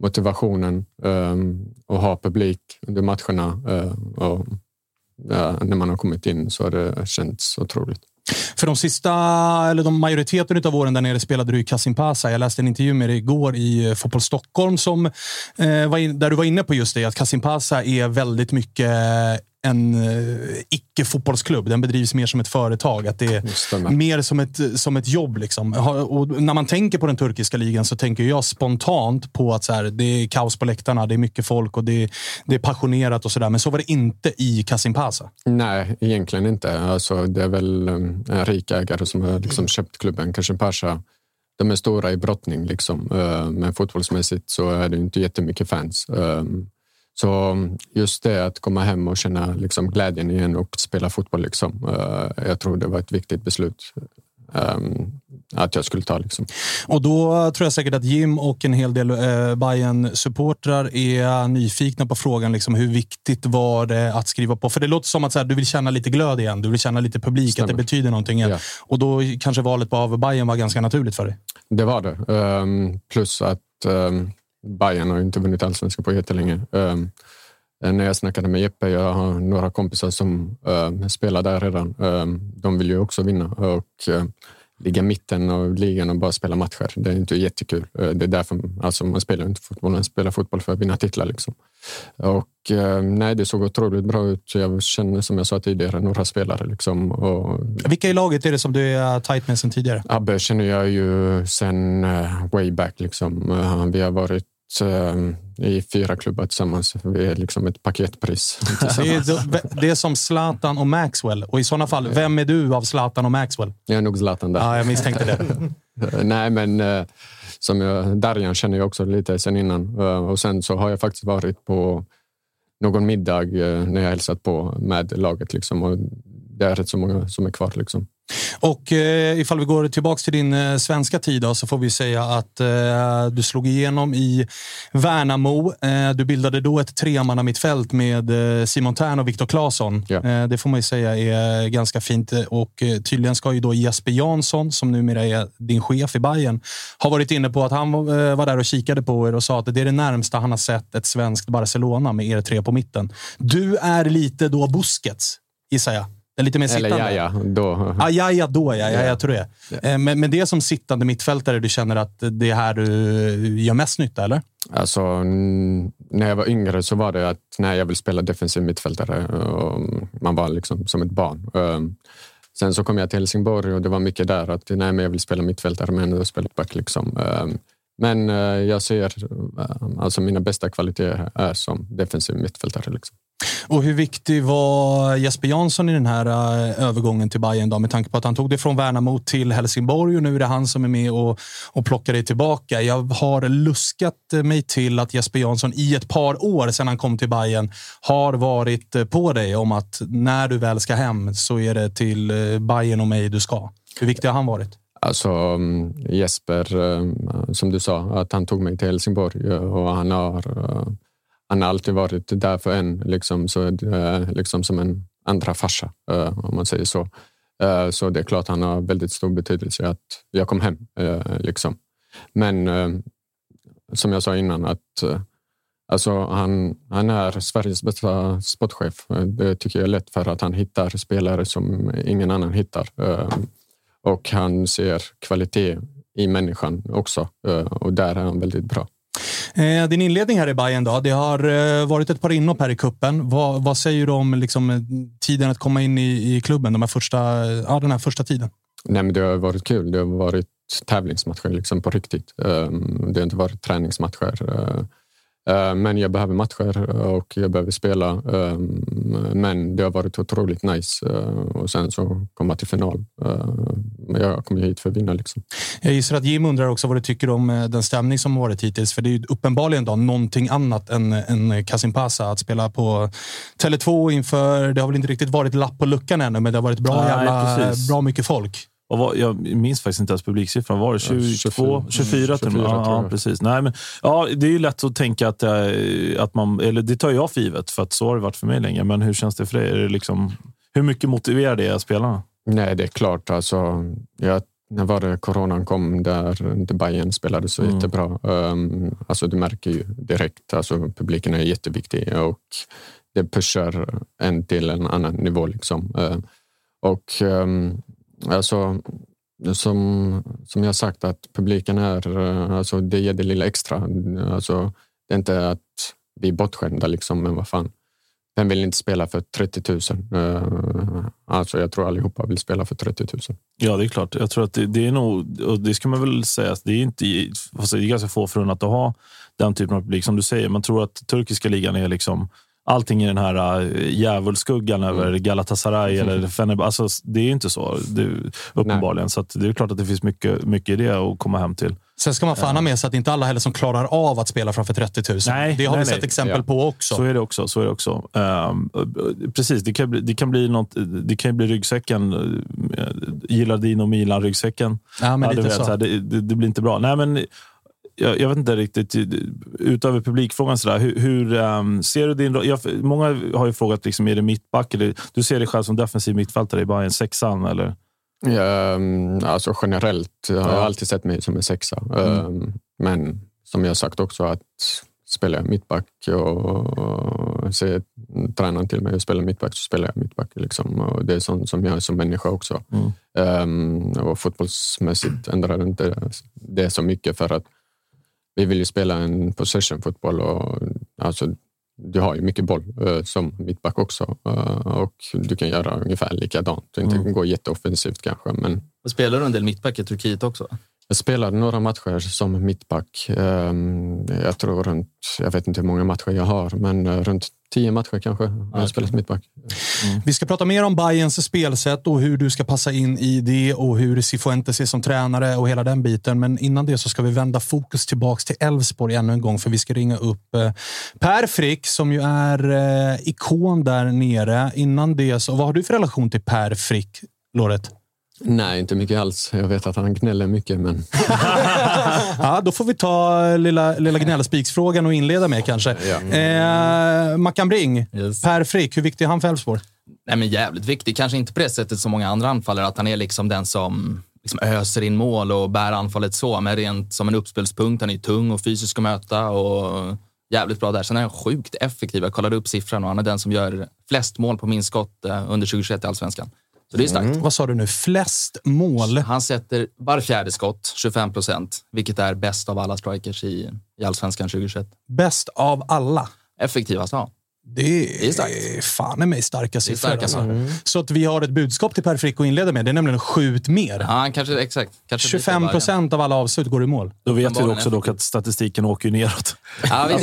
S7: motivationen um, att ha publik under matcherna uh, och uh, när man har kommit in så har det känts otroligt.
S1: För de sista, eller de majoriteten av åren där nere spelade du i Kasimpasa. Jag läste en intervju med dig igår i eh, Fotboll Stockholm som, eh, var in, där du var inne på just det, att Kasimpasa är väldigt mycket en uh, icke-fotbollsklubb. Den bedrivs mer som ett företag. Att det är mer som ett, som ett jobb. Liksom. Och när man tänker på den turkiska ligan så tänker jag spontant på att så här, det är kaos på läktarna, det är mycket folk och det, det är passionerat och sådär. Men så var det inte i Kasimpasa.
S7: Nej, egentligen inte. Alltså, det är väl um, en rik ägare som har liksom köpt klubben. Kasimpasa de är stora i brottning, liksom. Men fotbollsmässigt så är det inte jättemycket fans. Så just det att komma hem och känna liksom glädjen igen och spela fotboll. Liksom. Uh, jag tror det var ett viktigt beslut um, att jag skulle ta. Liksom.
S1: Och då tror jag säkert att Jim och en hel del eh, bayern supportrar är nyfikna på frågan liksom, hur viktigt var det att skriva på? För det låter som att så här, du vill känna lite glöd igen. Du vill känna lite publik,
S7: Stämmer.
S1: att det betyder någonting.
S7: Ja.
S1: Och då kanske valet av Bayern var ganska naturligt för dig.
S7: Det var det. Um, plus att um, Bayern har ju inte vunnit allsvenskan på jättelänge. Um, när jag snackade med Jeppe, jag har några kompisar som ehm, spelar där redan. Ehm, de vill ju också vinna och ligga mitten av ligan och bara spela matcher. Det är inte jättekul. Uh, det är därför alltså, man spelar inte fotboll, man spelar fotboll för att vinna titlar. Liksom. Och uh, nej, det såg otroligt bra ut. Jag känner som jag sa tidigare några spelare. Liksom, och
S1: Vilka i laget är det som du är tajt med sen tidigare?
S7: Abbe känner jag ju sen uh, way back. Liksom. Vi har varit i fyra klubbar tillsammans. Vi är liksom ett paketpris.
S1: Det är, det är som Zlatan och Maxwell. Och i sådana fall, vem är du av Zlatan och Maxwell?
S7: Jag är nog Zlatan där.
S1: Ja, jag misstänkte det.
S7: Nej, men uh, som jag, Darjan känner jag också lite sen innan. Uh, och sen så har jag faktiskt varit på någon middag när jag hälsat på med laget. Liksom, och det är rätt så många som är kvar. Liksom.
S1: Och eh, ifall vi går tillbaka till din eh, svenska tid då, så får vi säga att eh, du slog igenom i Värnamo. Eh, du bildade då ett tremanna mittfält med eh, Simon Tern och Viktor Claesson.
S7: Ja.
S1: Eh, det får man ju säga är ganska fint. Och tydligen ska ju då Jesper Jansson, som numera är din chef i Bayern, ha varit inne på att han var där och kikade på er och sa att det är det närmsta han har sett ett svenskt Barcelona med er tre på mitten. Du är lite då Busquets, gissar jag. Den lite mer sittande.
S7: Eller ja, ja, då.
S1: Ah, ja, ja, då ja. ja
S7: Ja.
S1: jag tror det. Eh, Men, men det är som sittande mittfältare, du känner att det är här du gör mest nytta, eller?
S7: Alltså, när jag var yngre så var det att nej, jag vill spela defensiv mittfältare. Och man var liksom som ett barn. Um, Sen så kom jag till Helsingborg och det var mycket där att nej, men jag vill spela mittfältare men ändå spela back. Liksom. Men eh, jag ser uh, alltså mina bästa kvaliteter är som defensiv mittfältare. Liksom.
S1: Och hur viktig var Jesper Jansson i den här eh, övergången till Bayern då, med tanke på att han tog det från Värnamo till Helsingborg och nu är det han som är med och, och plockar det tillbaka. Jag har luskat mig till att Jesper Jansson i ett par år sedan han kom till Bayern har varit på dig om att när du väl ska hem så är det till Bayern och mig du ska. Hur viktig har han varit?
S7: Alltså mm, Jesper, eh, som du sa, att han tog mig till Helsingborg eh, och han har, eh, han har alltid varit där för en, liksom, så liksom som en andra farsa, om man säger så. Så det är klart han har väldigt stor betydelse att jag kom hem. Liksom. Men som jag sa innan, att alltså, han, han är Sveriges bästa sportchef. Det tycker jag är lätt för att han hittar spelare som ingen annan hittar. Och han ser kvalitet i människan också eh, och där är han väldigt bra.
S1: Eh, din inledning här i Bayern då, det har eh, varit ett par inhopp här i kuppen. Vad, vad säger du om liksom, tiden att komma in i, i klubben, de här första, ja, den här första tiden?
S7: Nej, men det har varit kul. Det har varit tävlingsmatcher liksom på riktigt. Ehm, Det har inte varit träningsmatcher. Eh, Men jag behöver matcher och jag behöver spela. Ehm, Men det har varit otroligt nice. eh, Och sen så komma till final. Eh, Men jag kom hit för att vinna. Liksom.
S1: Jag gissar att Jim undrar också vad du tycker om den stämning som har varit hittills. För det är ju uppenbarligen då någonting annat än, än Kasim Pasa att spela på Tele2 inför... Det har väl inte riktigt varit lapp på luckan ännu, men det har varit bra,
S3: Nej,
S1: jävla,
S3: precis.
S1: bra mycket folk.
S3: Och vad, jag minns faktiskt inte ens publiksiffran. Var det 22? 24? 24 till och med?
S7: 24
S3: ja, precis. Nej, men, ja, det är ju lätt att tänka att, eh, att man... Eller det tar jag för givet, för att så har det varit för mig länge. Men hur känns det för dig? Är det liksom, hur mycket motiverar det spelarna?
S7: Nej, det är klart. Alltså, jag, när var det coronan kom där inte Bayern spelade så
S3: Mm.
S7: jättebra. Um, alltså, du märker ju direkt. Alltså, publiken är jätteviktig och det pushar en till en annan nivå. Liksom. Uh, och um, alltså, som, som jag sagt, att publiken är, eh, alltså, det ger det lilla extra. Alltså, det är inte att vi är bortskämda, liksom, men vad fan. Vem vill inte spela för 30 000? Eh, alltså jag tror allihopa vill spela för 30 000.
S3: Ja, det är klart. Jag tror att det, det är nog, och det ska man väl säga, att det är inte det är ganska få förunnat att ha den typen av publik. Som du säger, man tror att turkiska ligan är liksom allting i den här äh, djävulskuggan över Galatasaray eller Fenerbahce. Alltså, det är ju inte så, det, uppenbarligen. Så att det är klart att det finns mycket, mycket i det att komma hem till.
S1: Sen ska man fan ha med sig att det inte alla heller som klarar av att spela framför 30 000.
S3: Nej,
S1: det har
S3: nej,
S1: vi sett
S3: nej.
S1: exempel
S3: Ja.
S1: på också.
S3: Så är det också. Så är det också. Ehm, precis, det kan, bli, det, kan bli något, det kan bli ryggsäcken. Uh, Gillardino Milan-ryggsäcken.
S1: Ja, men
S3: du
S1: lite
S3: vet,
S1: så.
S3: här, det, det, det blir inte bra. Nej, men, jag, jag vet inte riktigt, utöver publikfrågan, så där, hur, hur ehm, ser du din roll? jag, Många har ju frågat, liksom, är det mittback? Eller, du ser dig själv som defensiv mittfältare i Bayern, sexan? Eller?
S7: Ja, um, alltså generellt har jag
S3: Ja.
S7: alltid sett mig som en sexa.
S3: Mm.
S7: Um, men som jag sagt också att spelar jag mittback och säger tränaren till mig att spela mittback så spelar jag mittback. Liksom. Och det är sånt som jag är som människa också.
S3: Mm.
S7: Um, och fotbollsmässigt ändrar det inte det så mycket för att vi vill ju spela en possession-fotboll och alltså, du har ju mycket boll eh, som mittback också eh, och du kan göra ungefär likadant. Inte
S4: Mm.
S7: gå jätteoffensivt kanske, men
S4: Och spelar du en del mittback i Turkiet också?
S7: Jag spelade några matcher som mittback. Ehm, Jag tror runt, jag vet inte hur många matcher jag har, men eh, runt tio matcher kanske har jag spelat mittback.
S1: Vi ska prata mer om Bayerns spelsätt och hur du ska passa in i det och hur Cifuentes är som tränare och hela den biten. Men innan det så ska vi vända fokus tillbaks till Elfsborg ännu en gång för vi ska ringa upp eh, Per Frick som ju är eh, ikon där nere. Innan det, så vad har du för relation till Per Frick, Loret?
S7: Nej, inte mycket alls. Jag vet att han gnäller mycket, men
S1: ja, då får vi ta lilla, lilla gnällspiksfrågan och inleda med kanske. Eh, Mackan Bring, Per Frick, hur viktig är han för Elfsborg?
S4: Nej, men jävligt viktig. Kanske inte på det sättet som många andra anfallare, att han är liksom den som liksom öser in mål och bär anfallet så, men rent som en uppspelspunkt. Han är tung och fysisk att möta och jävligt bra där. Sen är han sjukt effektiv. Jag kollade upp siffran och han är den som gör flest mål på min skott eh, under 2021 i Allsvenskan. Så det är starkt.
S1: Vad sa du nu? Flest mål?
S4: Han sätter var fjärde skott, 25 procent, vilket är bäst av alla strikers i, i Allsvenskan 2021.
S1: Bäst av alla?
S4: Effektivast, ja.
S1: Det är,
S4: Det är
S1: fan i mig starka siffror.
S4: starka
S1: alltså.
S4: Mm.
S1: Så att vi har ett budskap till Per Frick att inleda med. Det är nämligen skjut mer.
S4: Ja, kanske, exakt. Kanske lite
S1: 25
S4: varje.
S1: procent av alla avslut går i mål.
S3: Då vet vi också dock att statistiken åker neråt.
S4: Ja, det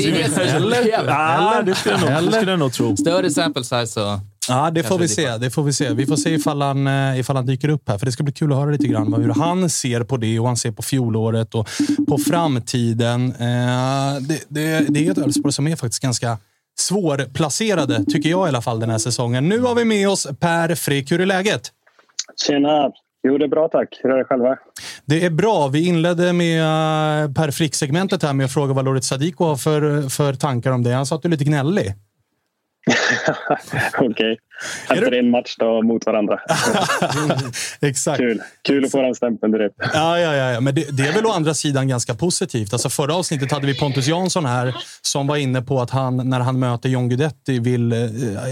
S3: skulle jag nog, det skulle jag nog tro.
S4: Större sample size så...
S1: Ja, det får vi se. Det får vi se. Vi får se ifall han, eh, ifall han dyker upp här. För det ska bli kul att höra lite grann vad- hur han ser på det och han ser på fjolåret och på framtiden. Eh, Det, det, det är ett Elfsborg som är faktiskt ganska svårplacerade, tycker jag i alla fall, den här säsongen. Nu har vi med oss Per Frick. Hur är läget?
S8: Tjena! Jo, det är bra tack. Hur är det själva?
S1: Det är bra. Vi inledde med eh, Per Frick-segmentet här med att fråga vad Lorit Sadiko har för, för tankar om det. Han sa att du är lite gnällig.
S8: Okej. Okay. Efter en match då mot varandra.
S1: Exakt.
S8: Kul. Kul att få den stämpeln direkt.
S1: Ja, ja, ja. Men det, det, är väl å andra sidan ganska positivt. Alltså förra avsnittet hade vi Pontus Jansson här som var inne på att han, när han möter John Guidetti, vill, eh,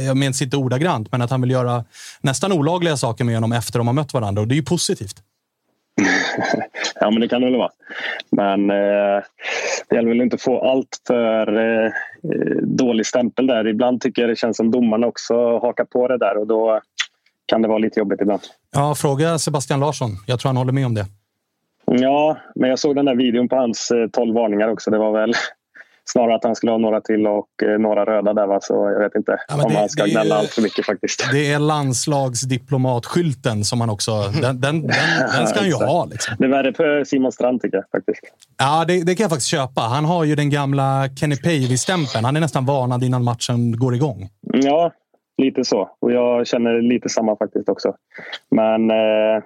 S1: jag minns inte ordagrant, men att han vill göra nästan olagliga saker med honom efter de har mött varandra. Och det är ju positivt.
S8: Ja, men det kan det väl vara. Men eh, det gäller väl inte att få allt för eh, dålig stämpel där. Ibland tycker jag det känns som domarna också hakar på det där och då kan det vara lite jobbigt ibland.
S1: Ja, fråga Sebastian Larsson. Jag tror han håller med om det.
S8: Ja, men jag såg den där videon på hans 12 eh, varningar också. Det var väl snarare att han skulle ha några till och eh, några röda där. Va? Så jag vet inte ja, om det, han ska gnälla allt för mycket faktiskt.
S1: Det är landslagsdiplomatskylten som han också... Den, den, den, den ska han ju ha. Liksom.
S8: Det är värre för Simon Strand tycker jag faktiskt.
S1: Ja, det, det kan jag faktiskt köpa. Han har ju den gamla Kenny Pavey-stämpeln. Han är nästan varnad innan matchen går igång.
S8: Ja, lite så. Och jag känner lite samma faktiskt också. Men eh,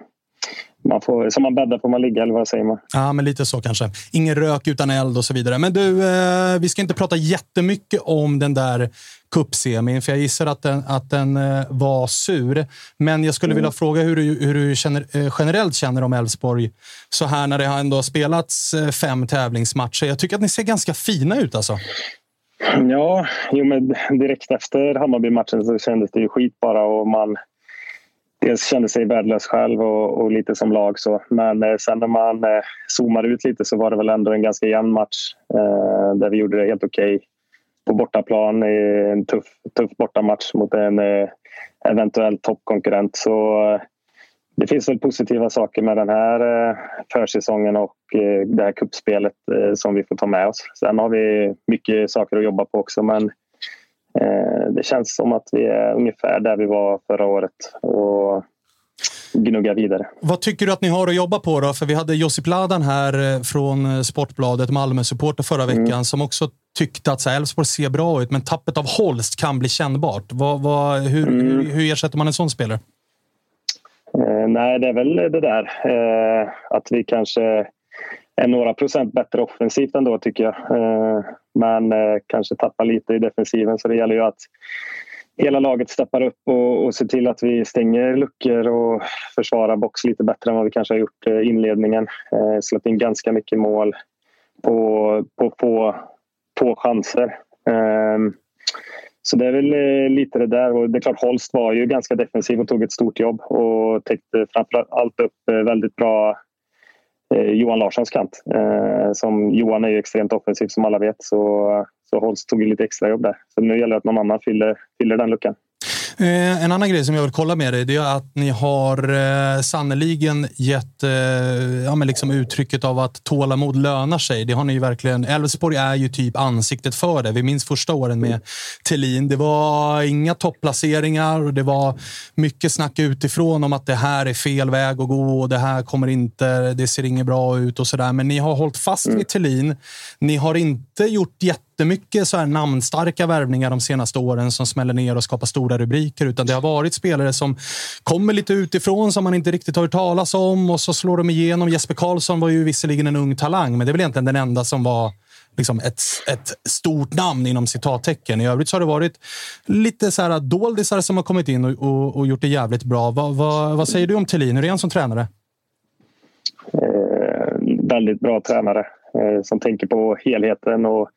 S8: man får, som man bäddar får man ligga, eller vad säger man?
S1: Ja, men lite så kanske. Ingen rök utan eld och så vidare. Men du, eh, vi ska inte prata jättemycket om den där cupsemin, för jag gissar att den, att den eh, var sur. Men jag skulle mm. vilja fråga hur du, hur du känner, eh, generellt känner om Elfsborg så här när det har ändå spelats eh, fem tävlingsmatcher. Jag tycker att ni ser ganska fina ut alltså.
S8: Ja, jo, men direkt efter Hammarby-matchen så kändes det ju skit bara och man dels kände sig värdelös själv och, och, lite som lag. Så. Men eh, sen när man eh, zoomar ut lite så var det väl ändå en ganska jämn match eh, där vi gjorde det helt okej okay. på bortaplan i en tuff, tuff bortamatch mot en eh, eventuell toppkonkurrent. Så eh, det finns väl positiva saker med den här eh, försäsongen och eh, det här kuppspelet eh, som vi får ta med oss. Sen har vi mycket saker att jobba på också men det känns som att vi är ungefär där vi var förra året och gnuggar vidare.
S1: Vad tycker du att ni har att jobba på då? För vi hade Josip Ladan här eh, från eh, Sportbladet, Malmö-supporter förra mm. veckan, mm. som också tyckte att Elfsborg ser bra ut, men tappet av Holst kan bli kännbart. Vad, vad, hur, mm. hur, hur ersätter man en sån spelare?
S8: Eh, nej, det är väl det där eh, att vi kanske är några procent bättre offensivt ändå tycker jag. Eh, men eh, kanske tappar lite i defensiven så det gäller ju att hela laget steppar upp och, och ser till att vi stänger luckor och försvarar box lite bättre än vad vi kanske har gjort i eh, inledningen. Eh, släppt in ganska mycket mål på, på på, på chanser. Ehm, så det är väl eh, lite det där. Och det är klart, Holst var ju ganska defensiv och tog ett stort jobb och täckte framförallt upp väldigt bra Eh, Johan Larssons kant. Eh, som Johan är ju extremt offensiv som alla vet så, så Holst tog ju lite extra jobb där. Så nu gäller det att någon annan fyller, fyller den luckan.
S1: Eh, en annan grej som jag vill kolla med dig det är att ni har eh, sannoliken gett eh, ja, men liksom uttrycket av att tålamod lönar sig. Det har ni ju verkligen. Elfsborg är ju typ ansiktet för det. Vi minns första åren med Tellin. Det var inga topplaceringar och det var mycket snack utifrån om att det här är fel väg att gå och det här kommer inte. Det ser inget bra ut och så där. Men ni har hållit fast vid mm. Tellin. Ni har inte gjort jätte jättemycket så här namnstarka värvningar de senaste åren som smäller ner och skapar stora rubriker. Utan det har varit spelare som kommer lite utifrån som man inte riktigt har hört talas om och så slår de igenom. Jesper Karlsson var ju visserligen en ung talang, men det är väl egentligen den enda som var liksom ett, ett stort namn inom citattecken. I övrigt så har det varit lite så här doldisar som har kommit in och, och, och gjort det jävligt bra. Va, va, vad säger du om Thelin? Hur är han som tränare?
S8: Eh, väldigt bra tränare. Eh, som tänker på helheten och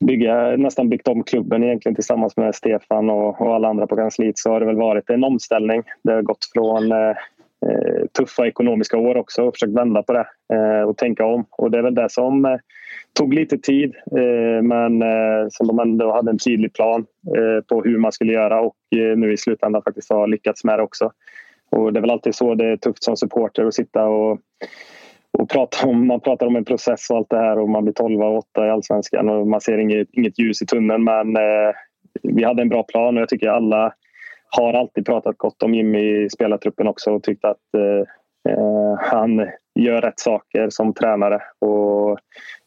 S8: bygga, nästan byggt om klubben egentligen tillsammans med Stefan och, och alla andra på kansliet så har det väl varit en omställning. Det har gått från eh, eh, tuffa ekonomiska år också och försökt vända på det eh, och tänka om. Och det är väl det som eh, tog lite tid eh, men eh, som de ändå hade en tydlig plan på hur man skulle göra och nu i slutändan faktiskt har lyckats med det också. Och det är väl alltid så det är tufft som supporter att sitta och och prata om, man pratar om en process och allt det här och man blir 12 och 8 i allsvenskan och man ser inget, inget ljus i tunneln. Men eh, vi hade en bra plan och jag tycker alla har alltid pratat gott om Jimmy i spelartruppen också och tyckt att eh, eh han gör rätt saker som tränare och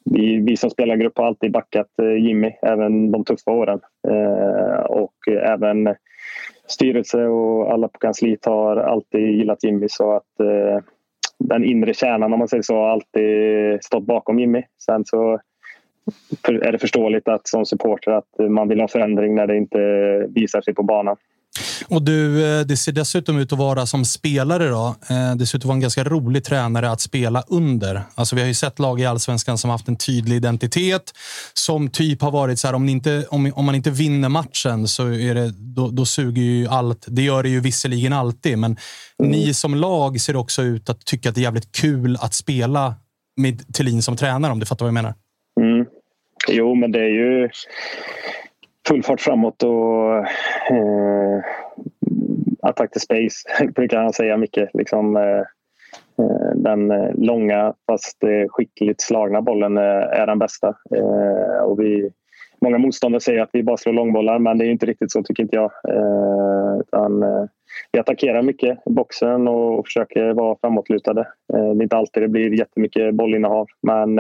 S8: vi, vi som spelargrupp har alltid backat eh, Jimmy, även de tuffa åren. Eh, och även styrelse och alla på kansliet har alltid gillat Jimmy så att eh, den inre kärnan om man säger så har alltid stått bakom Jimmy. Sen så är det förståeligt att som supporter att man vill ha förändring när det inte visar sig på banan.
S1: Och du, eh, det ser dessutom ut att vara som spelare då. Eh, det ser ut att vara en ganska rolig tränare att spela under. Alltså vi har ju sett lag i allsvenskan som haft en tydlig identitet. Som typ har varit så här, om, inte, om, om man inte vinner matchen så är det, då, då suger ju allt. Det gör det ju visserligen alltid, men mm. ni som lag ser också ut att tycka att det är jävligt kul att spela med Thelin som tränare, om du fattar vad jag menar.
S8: Mm. Jo, men det är ju full fart framåt och eh, attack to space brukar han säga mycket. Liksom, eh, eh den eh, långa fast eh, skickligt slagna bollen är den bästa. och vi, många motståndare säger att vi bara slår långbollar men det är inte riktigt så tycker inte jag. Utan, vi attackerar mycket i boxen och försöker vara framåtlutade. Det är inte alltid det blir jättemycket bollinnehav men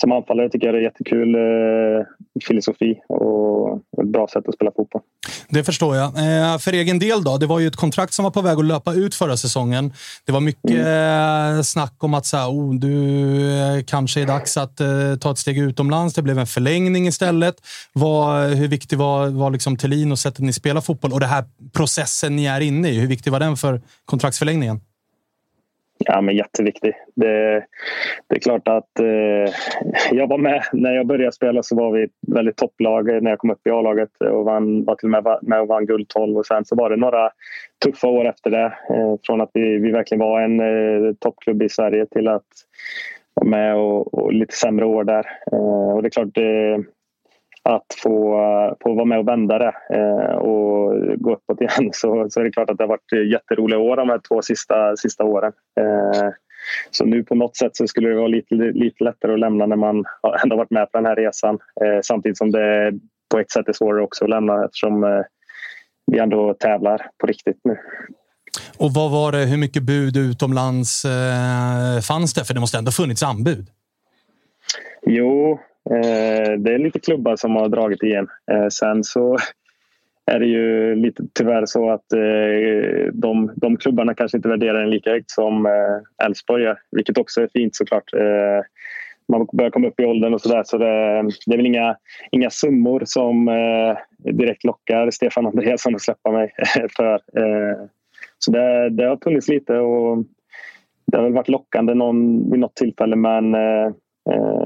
S8: som anfallare tycker jag det är jättekul eh, filosofi och ett bra sätt att spela fotboll.
S1: Det förstår jag. Eh, för egen del då? Det var ju ett kontrakt som var på väg att löpa ut förra säsongen. Det var mycket mm. Eh, snack om att så här, oh, du eh, kanske är dags att eh, ta ett steg utomlands. Det blev en förlängning istället. Var, hur viktig var, var liksom Thelin och sättet ni spelar fotboll och den här processen ni är inne i? Hur viktig var den för kontraktsförlängningen?
S8: Ja, men jätteviktig. Det, det är klart att eh, jag var med när jag började spela så var vi ett väldigt topplag när jag kom upp i A-laget och vann, var till och med med och vann guld 12 och sen så var det några tuffa år efter det. Eh, från att vi, vi verkligen var en eh, toppklubb i Sverige till att vara med och, och lite sämre år där. Eh, och det är klart, eh, att få, få vara med och vända det eh, och gå uppåt igen så, så är det klart att det har varit jätteroliga år de här två sista, sista åren. Eh, så nu på något sätt så skulle det vara lite, lite lättare att lämna när man ändå varit med på den här resan eh, samtidigt som det på ett sätt är svårare också att lämna eftersom vi ändå tävlar på riktigt nu.
S1: Och vad var det, hur mycket bud utomlands fanns det? För det måste ändå funnits anbud?
S8: Jo, Eh, det är lite klubbar som har dragit igen. Eh, sen så är det ju lite tyvärr så att eh, de, de klubbarna kanske inte värderar den lika högt som eh, Elfsborg gör, vilket också är fint såklart. Eh, man börjar komma upp i åldern och sådär så det, det är väl inga, inga summor som direkt lockar Stefan Andreasson att släppa mig för. Så det, det har funnits lite och det har väl varit lockande någon, vid något tillfälle men eh,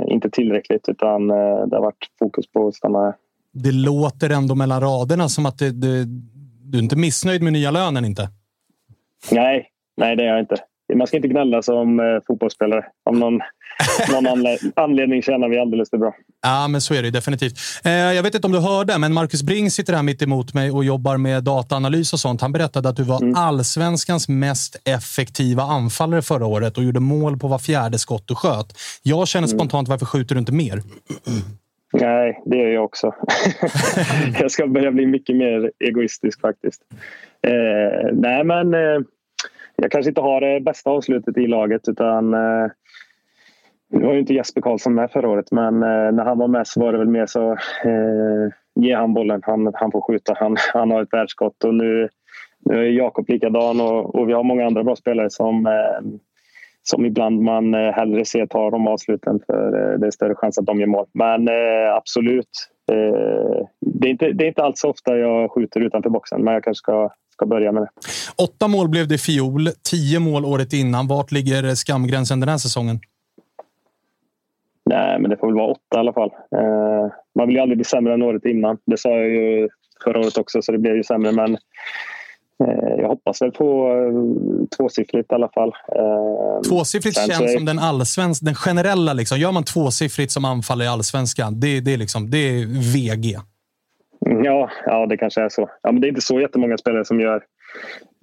S8: inte tillräckligt utan eh, det har varit fokus på att stanna här.
S1: Det låter ändå mellan raderna som att det, det, du är inte missnöjd med nya lönen inte?
S8: Nej, nej det är jag inte. Man ska inte gnälla som eh, fotbollsspelare. Om någon, någon anledning tjänar vi alldeles för bra.
S1: Ja, men så är det definitivt. Eh, jag vet inte om du hörde, men Marcus Bring sitter här mitt emot mig och jobbar med dataanalys och sånt. Han berättade att du var mm. allsvenskans mest effektiva anfallare förra året och gjorde mål på var fjärde skott du sköt. Jag känner mm. spontant, varför skjuter du inte mer?
S8: Nej, det gör jag också. jag ska börja bli mycket mer egoistisk faktiskt. Eh, nej, men eh, jag kanske inte har det bästa avslutet i laget utan eh, nu var ju inte Jesper Karlsson med förra året men eh, när han var med så var det väl mer så eh, ge han bollen, han, han får skjuta, han, han har ett världsskott och nu, nu är Jakob likadan och, och vi har många andra bra spelare som eh, som ibland man eh, hellre ser tar de avsluten för eh, det är större chans att de gör mål. Men eh, absolut, eh, det är, inte, det är inte alls så ofta jag skjuter utanför boxen men jag kanske ska ska börja med det.
S1: Åtta mål blev det i fjol, tio mål året innan. Vart ligger skamgränsen den här säsongen?
S8: Nej, men det får väl vara åtta i alla fall. Eh, man vill ju aldrig bli sämre än året innan. Det sa jag ju förra året också, så det blev ju sämre. Men eh, jag hoppas väl på eh, tvåsiffrigt i alla fall. Eh,
S1: tvåsiffrigt känns är... som den allsvensk, den generella. Liksom. Gör man tvåsiffrigt som anfallare i allsvenskan, det, det, är liksom, det är VG.
S8: Ja, ja, det kanske är så. Ja, men det är inte så jättemånga spelare som gör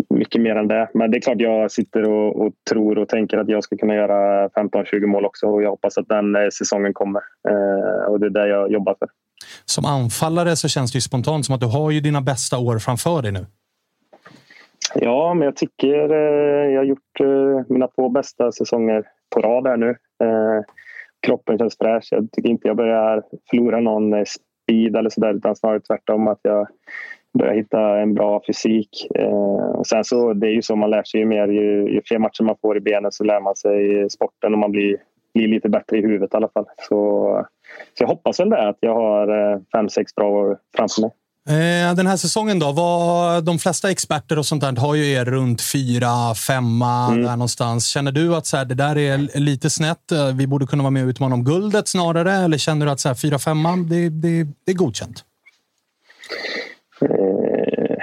S8: mycket mer än det. Men det är klart jag sitter och, och tror och tänker att jag ska kunna göra 15-20 mål också och jag hoppas att den eh, säsongen kommer. Eh, och det är det jag jobbar för.
S1: Som anfallare så känns det spontant som att du har ju dina bästa år framför dig nu.
S8: Ja, men jag tycker eh, jag har gjort eh, mina två bästa säsonger på rad här nu. Eh, kroppen känns fräsch. Jag tycker inte jag börjar förlora någon speed eller sådär utan snarare tvärtom att jag börjar hitta en bra fysik. Eh, och sen så, det är ju så man lär sig ju mer. Ju, ju fler matcher man får i benen så lär man sig sporten och man blir, blir lite bättre i huvudet i alla fall. Så, så jag hoppas väl det att jag har eh, fem, sex bra år framför mig.
S1: Eh, Den här säsongen då? Vad, de flesta experter och sånt där har ju er runt fyra, femma
S8: Mm.
S1: där någonstans. Känner du att så här, det där är lite snett? eh, Vi borde kunna vara med och utmana om guldet snarare? Eller känner du att så här, fyra, femma, det, det, det är godkänt?
S8: Eh,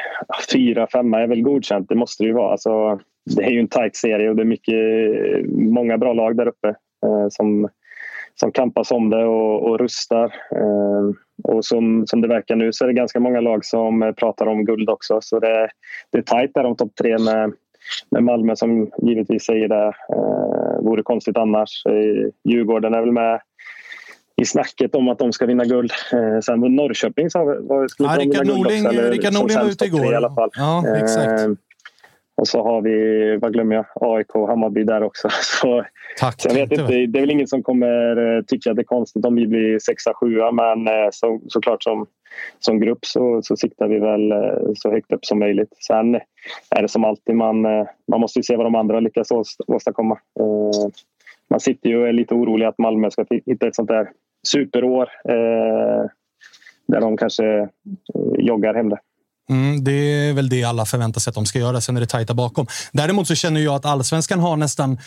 S8: fyra, femma är väl godkänt. Det måste det ju vara. Alltså, det är ju en tight serie och det är mycket, många bra lag där uppe eh, som, som kampas om det och, och rustar. Eh, och som, som det verkar nu så är det ganska många lag som eh, pratar om guld också. Så det, det är tajt där om topp tre med, med Malmö som givetvis säger det. Eh, vore konstigt annars. Eh, Djurgården är väl med i snacket om att de ska vinna guld. Eh, sen var Norrköping så var, skulle
S1: Ja,
S8: de vinna
S1: Rickard
S8: guld
S1: Norling,
S8: också,
S1: Rickard Norling var ute
S8: tre
S1: igår.
S8: I alla fall.
S1: Ja, exakt.
S8: Och så har vi, vad glömmer jag, AIK och Hammarby där också. Så,
S1: Tack.
S8: så jag vet inte, det är väl ingen som kommer eh, tycka att det är konstigt om vi blir sexa, sjua men eh, så, såklart som, som grupp så, så siktar vi väl eh, så högt upp som möjligt. Sen är det som alltid, man, man måste ju se vad de andra lyckas ås- åstadkomma. Man sitter ju och är lite orolig att Malmö ska hitta ett sånt där superår där de kanske joggar hem det.
S1: Mm, det är väl det alla förväntar sig att de ska göra. Sen är det tajta bakom. Däremot så känner jag att allsvenskan har nästan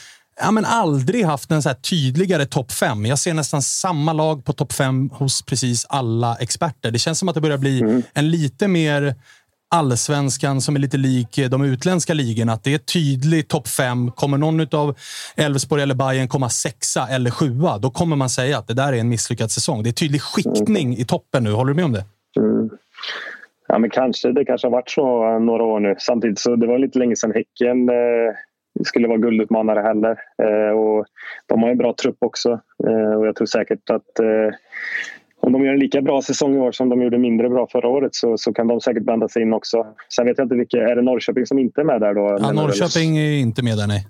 S1: ja, men aldrig haft en så tydligare topp fem. Jag ser nästan samma lag på topp fem hos precis alla experter. Det känns som att det börjar bli en lite mer allsvenskan som är lite lik de utländska ligorna. Att det är tydligt topp fem. Kommer någon av Elfsborg eller Bayern komma sexa eller sjua, då kommer man säga att det där är en misslyckad säsong. Det är tydlig skiktning i toppen nu. Håller du med om det?
S8: Mm. Ja, men kanske. Det kanske har varit så några år nu. Samtidigt så det var lite länge sedan Häcken eh, skulle vara guldutmanare heller. Eh, och de har en bra trupp också. Eh, och jag tror säkert att eh, om de gör en lika bra säsong i år som de gjorde mindre bra förra året så, så kan de säkert blanda sig in också. Sen vet jag inte vilka. Är det Norrköping som inte är med där då?
S1: Ja? Norrköping är inte med där, nej.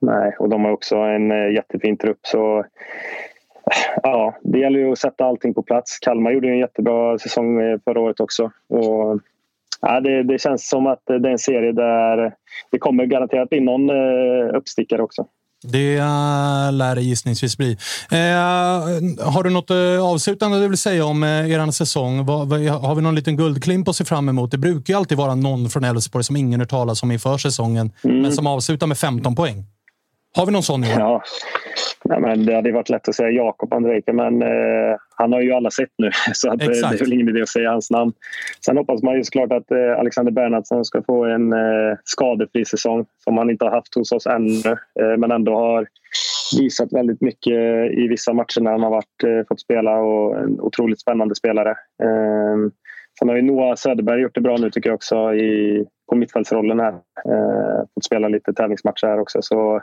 S8: Nej, och de har också en eh, jättefin trupp. Så ja, det gäller ju att sätta allting på plats. Kalmar gjorde en jättebra säsong eh, förra året också. Och, ja, det, det känns som att det är en serie där det kommer garanterat bli någon eh, uppstickare också.
S1: Det äh, lär det gissningsvis bli. Eh, har du något eh, avslutande du vill säga om eh, er säsong? Har vi någon liten guldklimp att se fram emot? Det brukar ju alltid vara någon från Elfsborg som ingen hört talas om inför säsongen, men som avslutar med 15 poäng. Har vi någon sån i år?
S8: Ja. Nej, men det hade varit lätt att säga Jakob Andrejka men eh, han har ju alla sett nu så att, eh, det
S1: Exakt.
S8: är väl ingen idé att säga hans namn. Sen hoppas man ju såklart att eh, Alexander Bernhardsson ska få en eh, skadefri säsong som han inte har haft hos oss ännu eh, men ändå har visat väldigt mycket i vissa matcher när han har varit, eh, fått spela och en otroligt spännande spelare. Eh, sen har ju Noah Söderberg gjort det bra nu tycker jag också i, på mittfältsrollen här. Eh, fått spela lite tävlingsmatcher här också så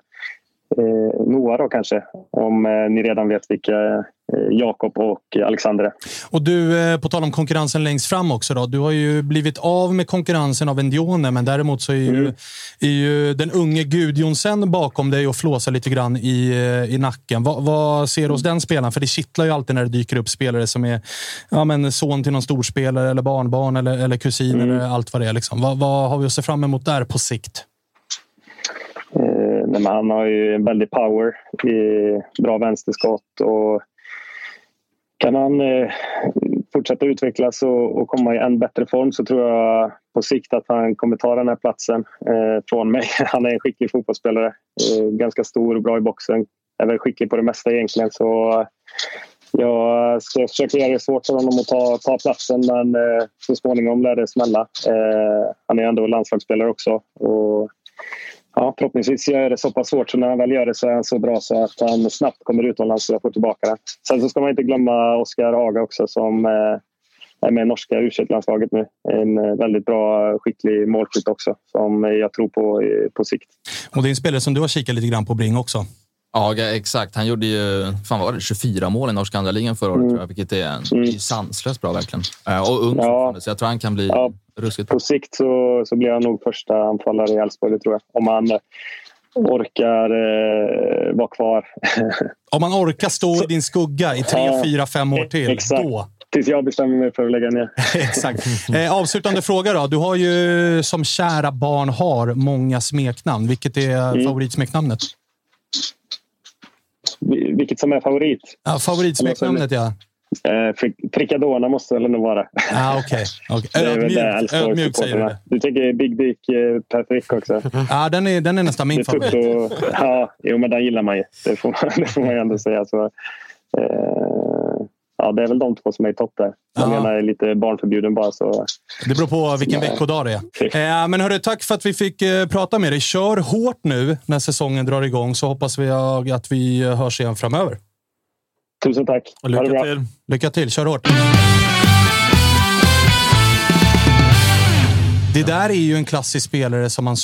S8: eh, Noah då kanske, om eh, ni redan vet vilka eh, Jakob och Alexander är.
S1: Och du, eh, på tal om konkurrensen längst fram också. Då, du har ju blivit av med konkurrensen av Endione, men däremot så är ju, är ju den unge Gudjonsen bakom dig och flåsar lite grann i, eh, i nacken. Vad, vad ser du hos den spelaren? För det kittlar ju alltid när det dyker upp spelare som är ja, men son till någon storspelare eller barnbarn eller, eller kusin eller allt vad det är. Liksom. Vad, vad har vi att se fram emot där på sikt?
S8: Nej, men han har ju en väldig power, i bra vänsterskott och kan han eh, fortsätta utvecklas och, och komma i än bättre form så tror jag på sikt att han kommer ta den här platsen eh, från mig. Han är en skicklig fotbollsspelare, eh, ganska stor och bra i boxen. Är väl skicklig på det mesta egentligen så jag ska försöka göra det svårt för honom att ta, ta platsen men eh, så småningom lär det smälla. Eh, han är ändå landslagsspelare också. Och, ja, förhoppningsvis gör jag det så pass svårt så när han väl gör det så är han så bra så att han snabbt kommer utomlands så jag får tillbaka det. Sen så ska man inte glömma Oskar Haga också som eh, är med i norska u landslaget nu. En eh, väldigt bra, eh, skicklig målskytt också som jag tror på på sikt.
S1: Och det är en spelare som du har kikat lite grann på, Bring också.
S4: Ja, exakt. Han gjorde ju fan vad var det, 24 mål i norska andra ligan förra året,
S8: Mm.
S4: tror jag, vilket är,
S8: Mm.
S4: är sanslöst bra verkligen. Eh, Och ung
S8: Ja.
S4: så jag tror han kan bli
S8: Ja.
S4: ruskigt.
S8: På sikt så, så blir han nog första anfallare i Elfsborg, det tror jag. Om han orkar eh, vara kvar.
S1: Om man orkar stå i din skugga i tre,
S8: Ja,
S1: fyra, fem år till,
S8: exakt.
S1: då.
S8: Tills jag bestämmer mig för att lägga ner.
S1: Exakt. Eh, avslutande fråga då. Du har ju, som kära barn har, många smeknamn. Vilket är
S8: Mm.
S1: favoritsmeknamnet?
S8: Vil- Vilket som är favorit?
S1: Ja, favoritsmeknamnet, ja.
S8: Eh, Fricadona måste väl ändå vara.
S1: Ah, Okej. Okay. Ödmjukt,
S8: Elfsborg
S1: ödmjukt säger du det.
S8: Du tycker Big Dick eh, Per Frick också?
S1: Ja, den är, den är nästan min favorit.
S8: ja, jo, men den gillar man ju. Det får man, det får man ju ändå säga. Så, eh, ja, det är väl de två som är i topp där. Den ena är lite barnförbjuden bara. Så,
S1: Det beror på vilken
S8: Nej.
S1: veckodag det är. Eh, men hörru, tack för att vi fick eh, prata med dig. Kör hårt nu när säsongen drar igång så hoppas vi eh, att vi hörs igen framöver.
S8: tusen tack.
S3: Och
S8: Ha det
S3: lycka
S8: bra.
S3: till.
S1: Lycka till, kör hårt! Det där är ju en klassisk spelare som man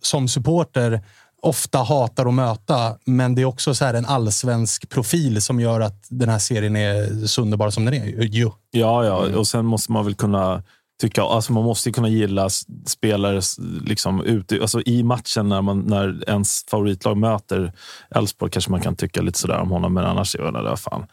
S1: som supporter ofta hatar att möta, men det är också så här en allsvensk profil som gör att den här serien är så underbar som den är. Jo.
S3: Ja, ja, och sen måste man väl kunna tycka, alltså man måste kunna gilla spelare liksom ute, alltså i matchen när, man, när ens favoritlag möter Elfsborg kanske man kan tycka lite sådär om honom, men annars är det där fan.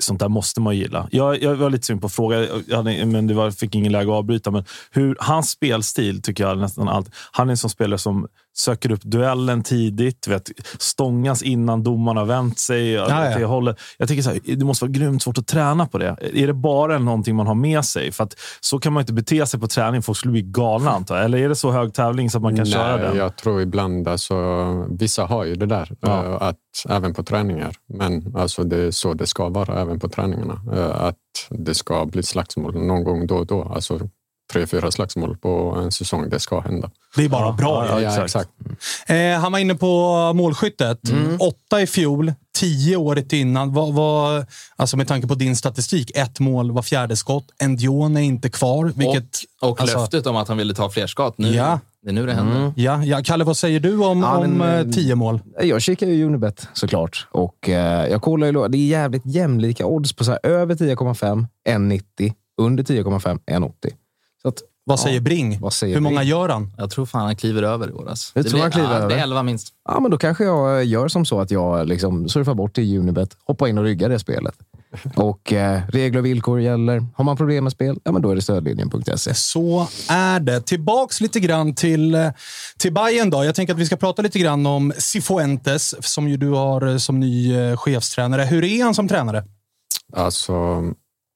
S3: Sånt där måste man gilla. Jag, jag var lite sugen på att fråga, jag hade, men det var, fick ingen läge att avbryta. Men hur, hans spelstil tycker jag nästan allt. Han är en sån spelare som söker upp duellen tidigt, vet, stångas innan domaren har vänt sig.
S1: Ja, ja.
S3: Jag tycker så här, det måste vara grymt svårt att träna på det. Är det bara någonting man har med sig? För att så kan man inte bete sig på träning. Folk skulle bli galna antar jag. Eller är det så hög tävling så att man kan köra den?
S7: Jag tror ibland, alltså, vissa har ju det där,
S3: Ja.
S7: eh, att, även på träningar. Men alltså, det är så det ska vara även på träningarna. Eh, Att det ska bli slagsmål någon gång då och då. Alltså, tre, fyra slagsmål på en säsong, det ska hända.
S1: Det är bara bra.
S7: Ja,
S1: Ja,
S7: exakt.
S1: Eh, han var inne på målskyttet. Åtta i fjol, tio året innan. Vad, vad, alltså med tanke på din statistik, ett mål var fjärde skott. Endion är inte kvar. Vilket,
S4: och och
S1: alltså-
S4: löftet om att han ville ta fler skott. Nu,
S1: Ja.
S4: Det är nu det händer.
S1: Ja, ja, Kalle, vad säger du om,
S2: Ja,
S1: om
S2: men,
S1: eh, tio mål?
S2: Jag kikar ju Unibet såklart. Och eh, jag kollar ju, det är jävligt jämlika odds på så här, över 10,5, 1,90. Under 10,5, 1,80. Så att,
S1: Vad säger Bring?
S2: vad säger
S1: Hur många
S2: Bring?
S1: gör han?
S4: Jag tror fan han kliver över i år. Alltså.
S2: Du
S4: Det
S2: tror
S4: blir-
S2: han kliver
S4: ja, Det
S2: över?
S4: blir 11 minst.
S2: Ja, men då kanske jag eh, gör som så att jag liksom surfar bort till Unibet, hoppar in och ryggar det spelet. Och eh, regler och villkor gäller. Har man problem med spel, ja men då är det stödlinjen.se.
S1: Så är det. Tillbaks lite grann till, eh, till Bayern då. Jag tänker att vi ska prata lite grann om Cifuentes, som ju du har eh, som ny eh, chefstränare. Hur är han som tränare?
S7: Alltså,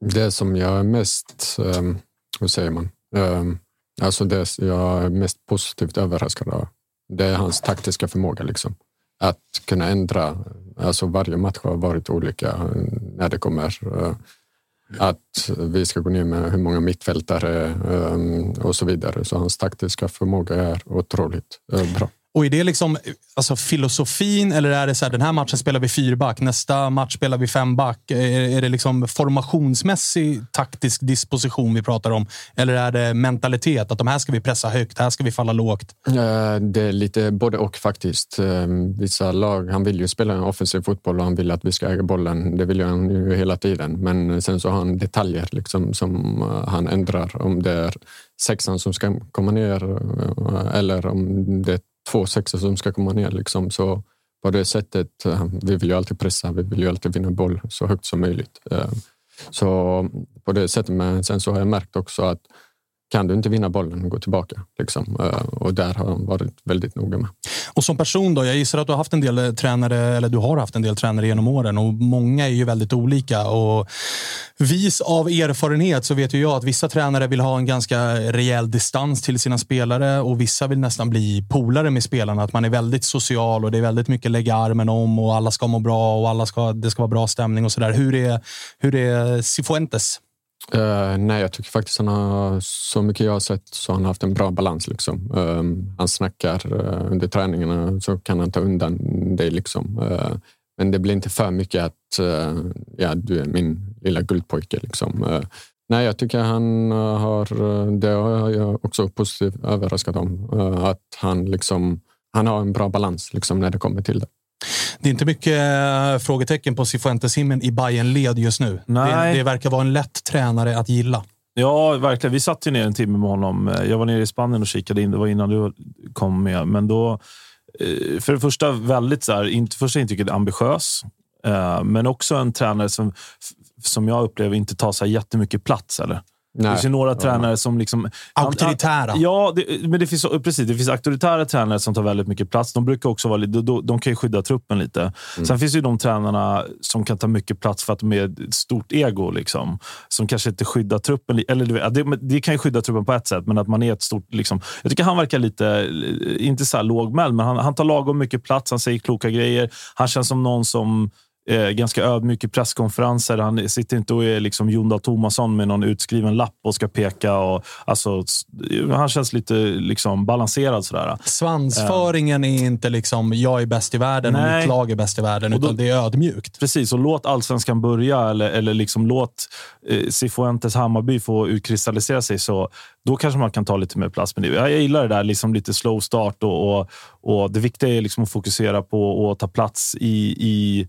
S7: det som jag är mest, um, hur säger man, um, alltså det jag är mest positivt överraskad av, det är hans taktiska förmåga. Liksom. Att kunna ändra, alltså varje match har varit olika eh, när det kommer eh, att vi ska gå ner med hur många mittfältare um, och så vidare. Så hans taktiska förmåga är otroligt eh, bra.
S1: Och är det liksom alltså filosofin eller är det så här, den här matchen spelar vi fyrback, nästa match spelar vi femback? Är, är det liksom formationsmässig taktisk disposition vi pratar om? Eller är det mentalitet? Att de här ska vi pressa högt, här ska vi falla lågt?
S7: Det är lite både och faktiskt. Ehm, vissa lag, han vill ju spela en offensiv fotboll och han vill att vi ska äga bollen. Det vill han ju hela tiden. Men sen så har han detaljer liksom som eh, han ändrar. Om det är sexan som ska komma ner eh, eller om det är två sexor som ska komma ner. Liksom. Så på det sättet, eh, vi vill ju alltid pressa, vi vill ju alltid vinna boll så högt som möjligt. Eh, så på det sättet, men sen så har jag märkt också att kan du inte vinna bollen, gå tillbaka. Liksom. Eh, och där har han varit väldigt noga med.
S1: Och som person då, jag gissar att du har haft en del eh, tränare, eller du har haft en del tränare genom åren och många är ju väldigt olika. Och vis av erfarenhet så vet ju jag att vissa tränare vill ha en ganska rejäl distans till sina spelare och vissa vill nästan bli polare med spelarna. Att man är väldigt social och det är väldigt mycket lägga armen om och alla ska må bra och alla ska, det ska vara bra stämning och sådär. Hur är, hur är Cifuentes?
S7: Eh, nej, jag tycker faktiskt han har, så mycket jag har sett, så han har haft en bra balans. Liksom. Eh, han snackar uh, under träningarna så kan han ta undan dig. Liksom. Eh, men det blir inte för mycket att ja, du är min lilla guldpojke. Liksom. Nej, jag tycker han har, det har jag också positivt överraskat om. att han, liksom, han har en bra balans liksom, när det kommer till det.
S1: Det är inte mycket eh, frågetecken på Cifuentes himlen i Bayern led just nu. Det, det verkar vara en lätt tränare att gilla.
S3: Ja, verkligen. Vi satt ju ner en timme med honom. Jag var nere i Spanien och kikade in. Det var innan du kom med. Men då, eh, för det första, väldigt så här, inte första intrycket ambitiös. eh, Men också en tränare som, som jag upplever inte tar så här jättemycket plats. Eller? Det
S7: Nej.
S3: finns ju några
S7: Ja.
S3: tränare som... Liksom,
S1: Auktoritära.
S3: Ja, det, men det finns, precis. Det finns auktoritära tränare som tar väldigt mycket plats. De brukar också vara de, de kan ju skydda truppen lite. Sen finns det ju de tränarna som kan ta mycket plats för att de är ett stort ego. Liksom, som kanske inte skyddar truppen. Eller, det, det kan ju skydda truppen på ett sätt, men att man är ett stort... Liksom, jag tycker han verkar lite, inte så här lågmäld, men han, han tar lagom mycket plats. Han säger kloka grejer. Han känns som någon som eh, ganska ödmjuk i presskonferenser. Han sitter inte och är liksom Jon Dahl Tomasson med någon utskriven lapp och ska peka. Och, alltså, han känns lite liksom, balanserad. Sådär.
S1: Svansföringen är inte liksom jag är bäst i världen och
S3: Nej.
S1: mitt lag är bäst i världen,
S3: Och då-
S1: utan det är ödmjukt.
S3: Precis, och låt allsvenskan börja eller, eller liksom låt eh, Cifuentes Hammarby få utkristallisera sig. Så då kanske man kan ta lite mer plats. Men jag gillar det där, liksom lite slow start. Och, och, och Det viktiga är liksom att fokusera på att ta plats i, i,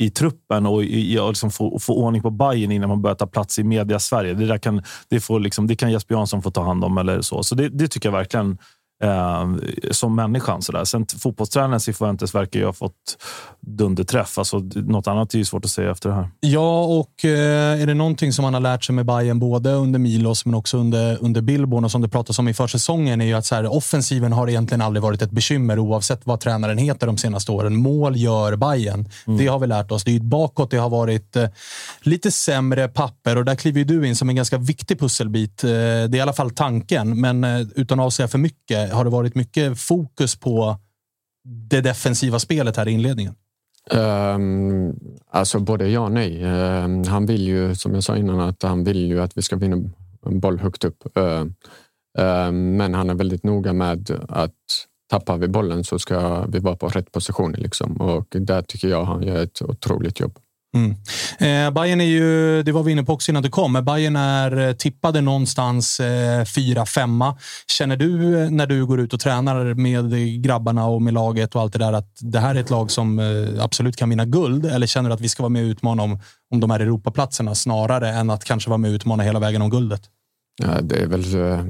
S3: i truppen och, i, och liksom få, få ordning på Bayern innan man börjar ta plats i media Sverige. Det, där kan, det, får liksom, det kan Jesper Jansson få ta hand om. eller så. Så det, det tycker jag verkligen eh, som människan. Sådär. Sen t- fotbollstränaren Cifuentes verkar ju ha fått dunderträff. Alltså, något annat är ju svårt att säga efter det här.
S1: Ja, och eh, är det någonting som man har lärt sig med Bayern både under Milos men också under, under Billborn och som det pratas om i försäsongen är ju att så här, offensiven har egentligen aldrig varit ett bekymmer oavsett vad tränaren heter de senaste åren. Mål gör Bayern. Det har vi lärt oss. Det är bakåt det har varit eh, lite sämre papper och där kliver ju du in som en ganska viktig pusselbit. Eh, det är i alla fall tanken, men eh, utan att avsäga för mycket har det varit mycket fokus på det defensiva spelet här i inledningen.
S7: Um, alltså både ja och nej. Um, han vill ju, som jag sa innan, att han vill ju att vi ska vinna en boll högt upp. Uh, ehm, men han är väldigt noga med att tappar vi bollen så ska vi vara på rätt position. Liksom. Och där tycker jag han gör ett otroligt jobb.
S1: Mm. Eh, Bayern är ju, det var vi inne på också innan du kom, men Bayern är eh, tippade någonstans eh, 4-5. Känner du eh, när du går ut och tränar med grabbarna och med laget och allt det där att det här är ett lag som eh, absolut kan vinna guld? Eller känner du att vi ska vara med och utmana om, om de här Europaplatserna snarare än att kanske vara med och utmana hela vägen om guldet?
S7: Ja, det är väl eh,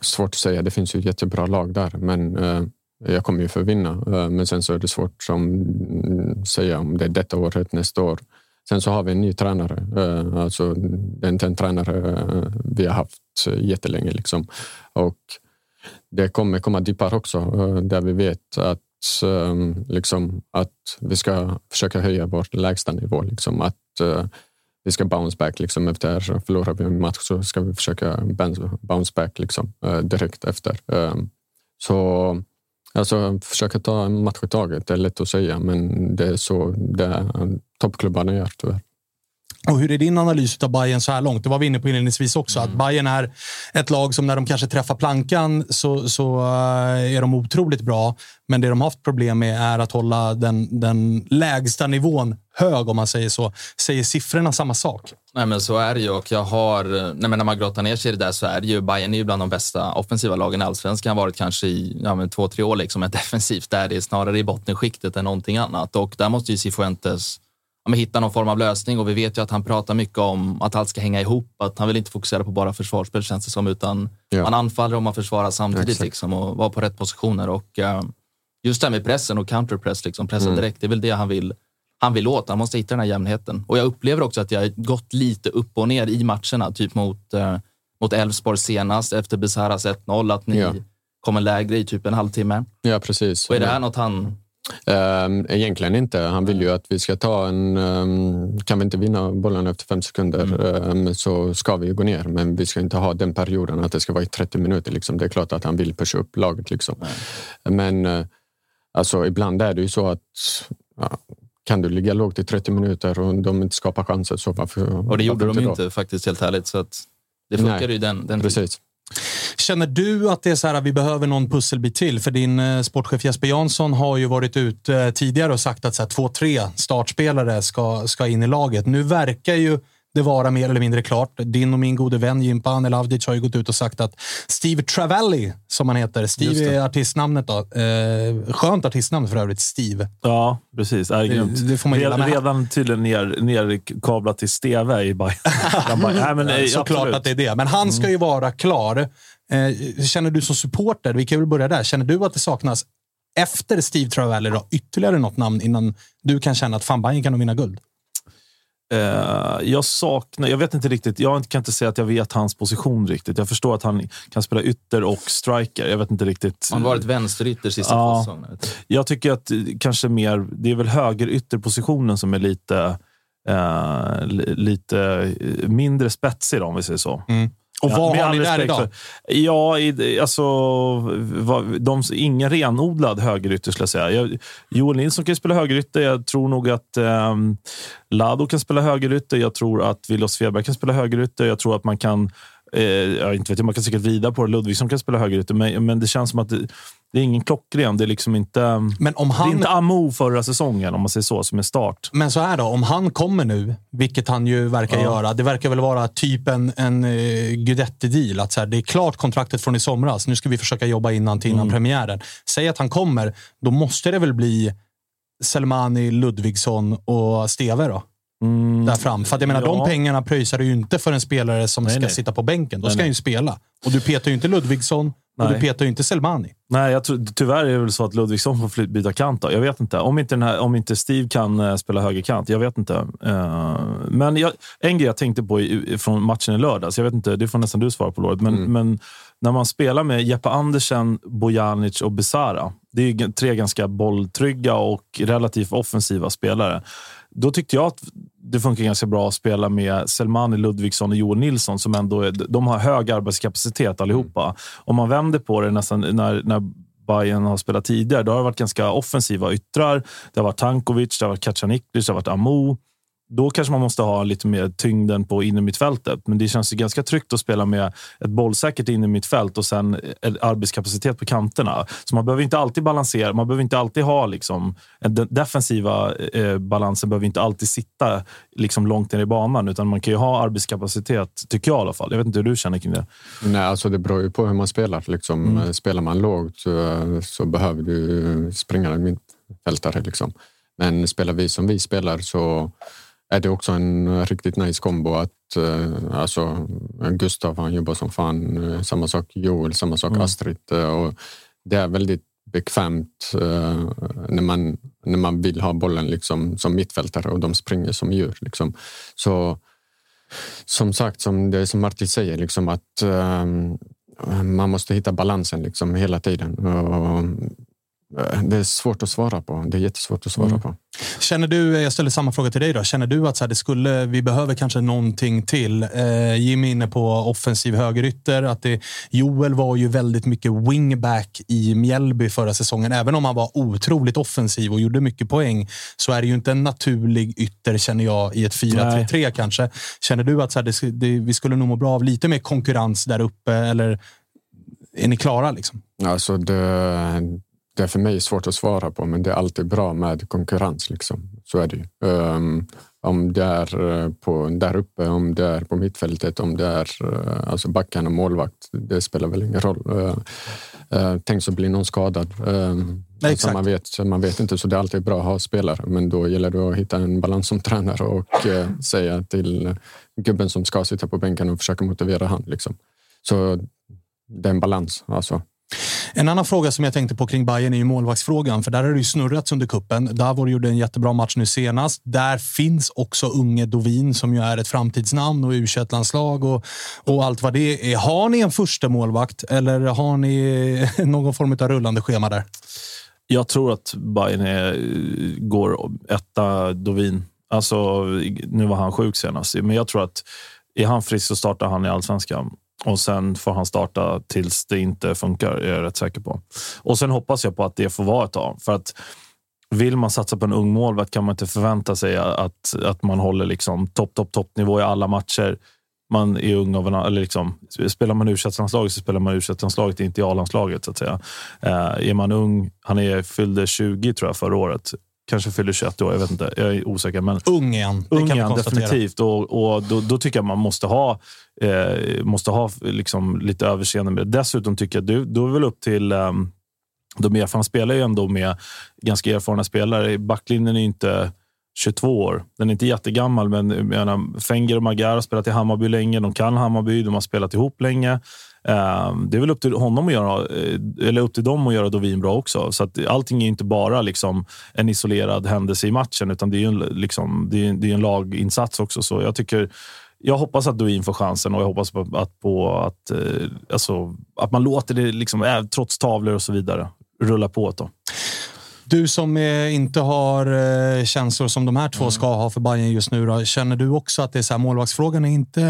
S7: svårt att säga. Det finns ju ett jättebra lag där, men eh, jag kommer ju förvinna, eh, men sen så är det svårt som mm, säga om det är detta året, nästa år. Sen så har vi en ny tränare. Eh, alltså, det är inte en tränare eh, vi har haft jättelänge. Liksom. Och det kommer komma dippar också där vi vet att, liksom, att vi ska försöka höja vår lägsta nivå. Liksom. Att, vi ska bounce back. Liksom, efter förlorar vi en match så ska vi försöka bounce back liksom, direkt efter. Så alltså, försöka ta en match i taget. Det är lätt att säga, men det är så det toppklubbarna gör tyvärr.
S1: Och hur är din analys av Bayern så här långt? Det var vi inne på inledningsvis också. Att Bayern är ett lag som när de kanske träffar plankan så, så eh, är de otroligt bra. Men det de har haft problem med är att hålla den, den lägsta nivån hög, om man säger så. Säger siffrorna samma sak?
S4: Nej, men så är det ju. Och jag har, nej, men när man grottar ner sig i det där så är det ju Bayern är ju bland de bästa offensiva lagen i allsvenskan. har varit kanske i ja, men två, tre år liksom ett defensivt där det är snarare i bottenskiktet än någonting annat. Och där måste ju Cifuentes ja, hitta någon form av lösning. Och vi vet ju att han pratar mycket om att allt ska hänga ihop. Att han vill inte fokusera på bara försvarsspel känns det som, utan
S7: Ja.
S4: man anfaller och man försvarar samtidigt
S7: Exakt.
S4: liksom, och vara på rätt positioner. Och eh, just det här med pressen och counterpress, liksom, pressa
S7: Mm.
S4: direkt, det är väl det han vill han vill åt. Han måste hitta den här jämnheten. Och jag upplever också att jag har gått lite upp och ner i matcherna. Typ mot, eh, mot Elfsborg senast efter Besaras 1-0. Att ni
S7: Ja.
S4: kommer lägre i typ en halvtimme.
S7: Ja, precis.
S4: Och är det här något han...
S7: Ehm, Egentligen inte. Han vill ju att vi ska ta en... ehm, Kan vi inte vinna bollen efter fem sekunder ehm, så ska vi gå ner. Men vi ska inte ha den perioden att det ska vara i 30 minuter. Liksom. Det är klart att han vill pusha upp laget. Liksom. Men eh, alltså, ibland är det ju så att ja, kan du ligga lågt i 30 minuter och de inte skapar chanser så varför
S4: Och det gjorde de ju
S7: då?
S4: inte faktiskt helt ärligt. Så att det funkar ju den, den
S7: Precis.
S1: Känner du att det är så här att vi behöver någon pusselbit till? För din eh, sportchef Jesper Jansson har ju varit ute eh, tidigare och sagt att så här, två, tre startspelare ska, ska in i laget. Nu verkar ju det vara mer eller mindre klart. Din och min gode vän Jimpa Elavdic har ju gått ut och sagt att Steve Travelli, som han heter, Steve är artistnamnet då. Eh, skönt artistnamn för övrigt, Steve.
S3: Ja, precis. Är
S1: Det- det får man
S3: redan,
S1: men-
S3: redan tydligen ner, nerkablat till Steve i Bayern. Han bara, Nej, men, eh,
S1: Såklart
S3: absolut.
S1: att det är det. Men han ska ju vara klar. Eh, känner du som supporter, vi kan väl börja där. Känner du att det saknas, efter Steve Travelli, då, ytterligare något namn innan du kan känna att fan, Bayern kan nog vinna guld?
S3: Eh, jag saknar, jag vet inte riktigt, jag kan inte säga att jag vet hans position riktigt. Jag förstår att han kan spela ytter och striker. Jag vet inte riktigt.
S4: Han har varit vänsterytter sista
S3: Ja.
S4: du.
S3: Jag tycker att kanske mer, det är väl högerytterpositionen som är lite, eh, li- lite mindre spetsig då, om vi säger så.
S1: Och vad
S3: med
S1: har ni där idag?
S3: För, ja, i, alltså, vad- de, ingen renodlad högerytter skulle jag säga. Jag, Joel Nilsson kan spela högerytter. Jag tror nog att um, Lado kan spela högerytter. Jag tror att Willos Sveberg kan spela högerytter. Jag tror att man kan Eh, jag inte vet, man kan säkert vrida på det. Ludvigsson kan spela högerytter, men, men det känns som att det, det är ingen klockren. Det är liksom inte...
S1: Men om han...
S3: Det är inte Amo förra säsongen, om man säger så, som är start.
S1: Men så här då, om han kommer nu, vilket han ju verkar
S3: Ja.
S1: göra. Det verkar väl vara typ en, en uh, Guidetti-deal. Att så här, det är klart kontraktet från i somras. Nu ska vi försöka jobba innan till
S3: Mm.
S1: innan premiären. Säg att han kommer, då måste det väl bli Selmani, Ludvigsson och Steve då? Där fram. För att jag menar,
S3: Mm. ja.
S1: de pengarna pröjsar du ju inte för en spelare som
S3: Nej,
S1: ska
S3: nej.
S1: sitta på bänken. Då
S3: Nej,
S1: ska han ju spela. Och du petar ju inte Ludvigsson och du petar ju inte Selmani.
S3: Nej, jag tror, tyvärr är det väl så att Ludvigsson får byta kant. Då. Jag vet inte. Om inte, den här, om inte Steve kan eh, spela högerkant. Jag vet inte. Eh, men jag, en grej jag tänkte på i, i- från matchen i lördags. Jag vet inte, det får nästan du svara på, Lord. Men, men när man spelar med Jeppe Andersen, Bojanic och Besara. Det är ju tre ganska bolltrygga och relativt offensiva spelare. Då tyckte jag att det funkar ganska bra att spela med Selmani, Ludvigsson och Joel Nilsson som ändå är, de har hög arbetskapacitet allihopa. Om man vänder på det nästan när, när Bayern har spelat tidigare, då har det varit ganska offensiva yttrar. Det har varit Tankovic, det har varit Kacaniklic, det har varit Amo. Då kanske man måste ha lite mer tyngden på innermittfältet. Men det känns ju ganska tryggt att spela med ett bollsäkert innermittfält och sen en arbetskapacitet på kanterna. Så man behöver inte alltid balansera. Man behöver inte alltid ha liksom, den defensiva eh, balansen behöver inte alltid sitta liksom långt ner i banan, utan man kan ju ha arbetskapacitet, tycker jag i alla fall. Jag vet inte hur du känner kring det.
S7: Nej, alltså det beror ju på hur man spelar. Liksom.
S3: Mm.
S7: Spelar man lågt så, så behöver du springa mittfältare. Liksom. Men spelar vi som vi spelar så är det också en riktigt nice kombo att eh, alltså, Gustav han jobbar som fan, eh, samma sak Joel, samma sak
S3: Mm.
S7: Astrid. eh, Och det är väldigt bekvämt eh, när, man, när man vill ha bollen liksom, som mittfältare och de springer som djur. Liksom. Så som sagt, som det som Martin säger, liksom att ehm, man måste hitta balansen liksom hela tiden. Och, eh, det är svårt att svara på. Det är jättesvårt att svara
S1: Mm.
S7: på.
S1: Känner du, jag ställer samma fråga till dig då. Känner du att så här, det skulle, vi behöver kanske någonting till? Eh, Jimmy inne på offensiv högerytter. Att det, Joel var ju väldigt mycket wingback i Mjällby förra säsongen. Även om han var otroligt offensiv och gjorde mycket poäng så är det ju inte en naturlig ytter känner jag i ett 4-3-3 kanske. Känner du att så här, det, det, vi skulle nog må bra av lite mer konkurrens där uppe? Eller är ni klara? Liksom?
S7: Alltså det, det är för mig svårt att svara på, men det är alltid bra med konkurrens. Liksom. Så är det ju. Ehm, om det är eh, på, där uppe, om det är på mittfältet, om det är eh, alltså backarna, målvakt, det spelar väl ingen roll. Uh, tänk så blir någon skadad. Um, alltså
S1: exakt.
S7: man, vet, man vet inte, så det är alltid bra att ha spelare. Men då gäller det att hitta en balans som tränare och eh, säga till gubben som ska sitta på bänken och försöka motivera han. Liksom. Så det är en balans. Alltså.
S1: En annan fråga som jag tänkte på kring Bayern är ju målvaktsfrågan. För där har det ju snurrats under kuppen. Davor gjorde en jättebra match nu senast. Där finns också unge Dovin som ju är ett framtidsnamn och u landslag och, och allt vad det är. Har ni en första målvakt eller har ni någon form av rullande schema där?
S3: Jag tror att Bayern är, går etta Dovin. Alltså, nu var han sjuk senast, men jag tror att är han frisk så startar han i allsvenskan. Och sen får han starta tills det inte funkar, är jag rätt säker på. Och sen hoppas jag på att det får vara ett tag. För att vill man satsa på en ung målvakt kan man inte förvänta sig att, att man håller liksom topp, topp, toppnivå i alla matcher. Man är ung av en, eller liksom, spelar man u landslaget så spelar man u landslaget inte i A-landslaget. Så att säga. Eh, är man ung, han är, fyllde 20 tror jag förra året kanske fyller 21 år. Jag vet inte. Jag är osäker. Men
S1: ung. Det
S3: ung
S1: konstatera.
S3: definitivt. Och, och då, då tycker jag man måste ha, eh, måste ha liksom lite överseende med det. Dessutom tycker jag, du, då är väl upp till um, de erfarna spelar ju ändå med ganska erfarna spelare. Backlinjen är inte 22 år. Den är inte jättegammal, men jag menar, Fenger och Magar har spelat i Hammarby länge. De kan Hammarby, de har spelat ihop länge. Ehm, det är väl upp till honom att göra, eh, eller upp till dem att göra Dovin bra också. Så att allting är inte bara liksom en isolerad händelse i matchen, utan det är ju en, liksom, det är, det är en laginsats också. Så jag tycker jag hoppas att Dovin får chansen och jag hoppas på att, på att, eh, alltså, att man låter det, liksom, eh, trots tavlor och så vidare, rulla på ett tag.
S1: Du som eh, inte har eh, känslor som de här två ska ha för Bayern just nu. Då, känner du också att det är så här, målvaktsfrågan är inte... Eh,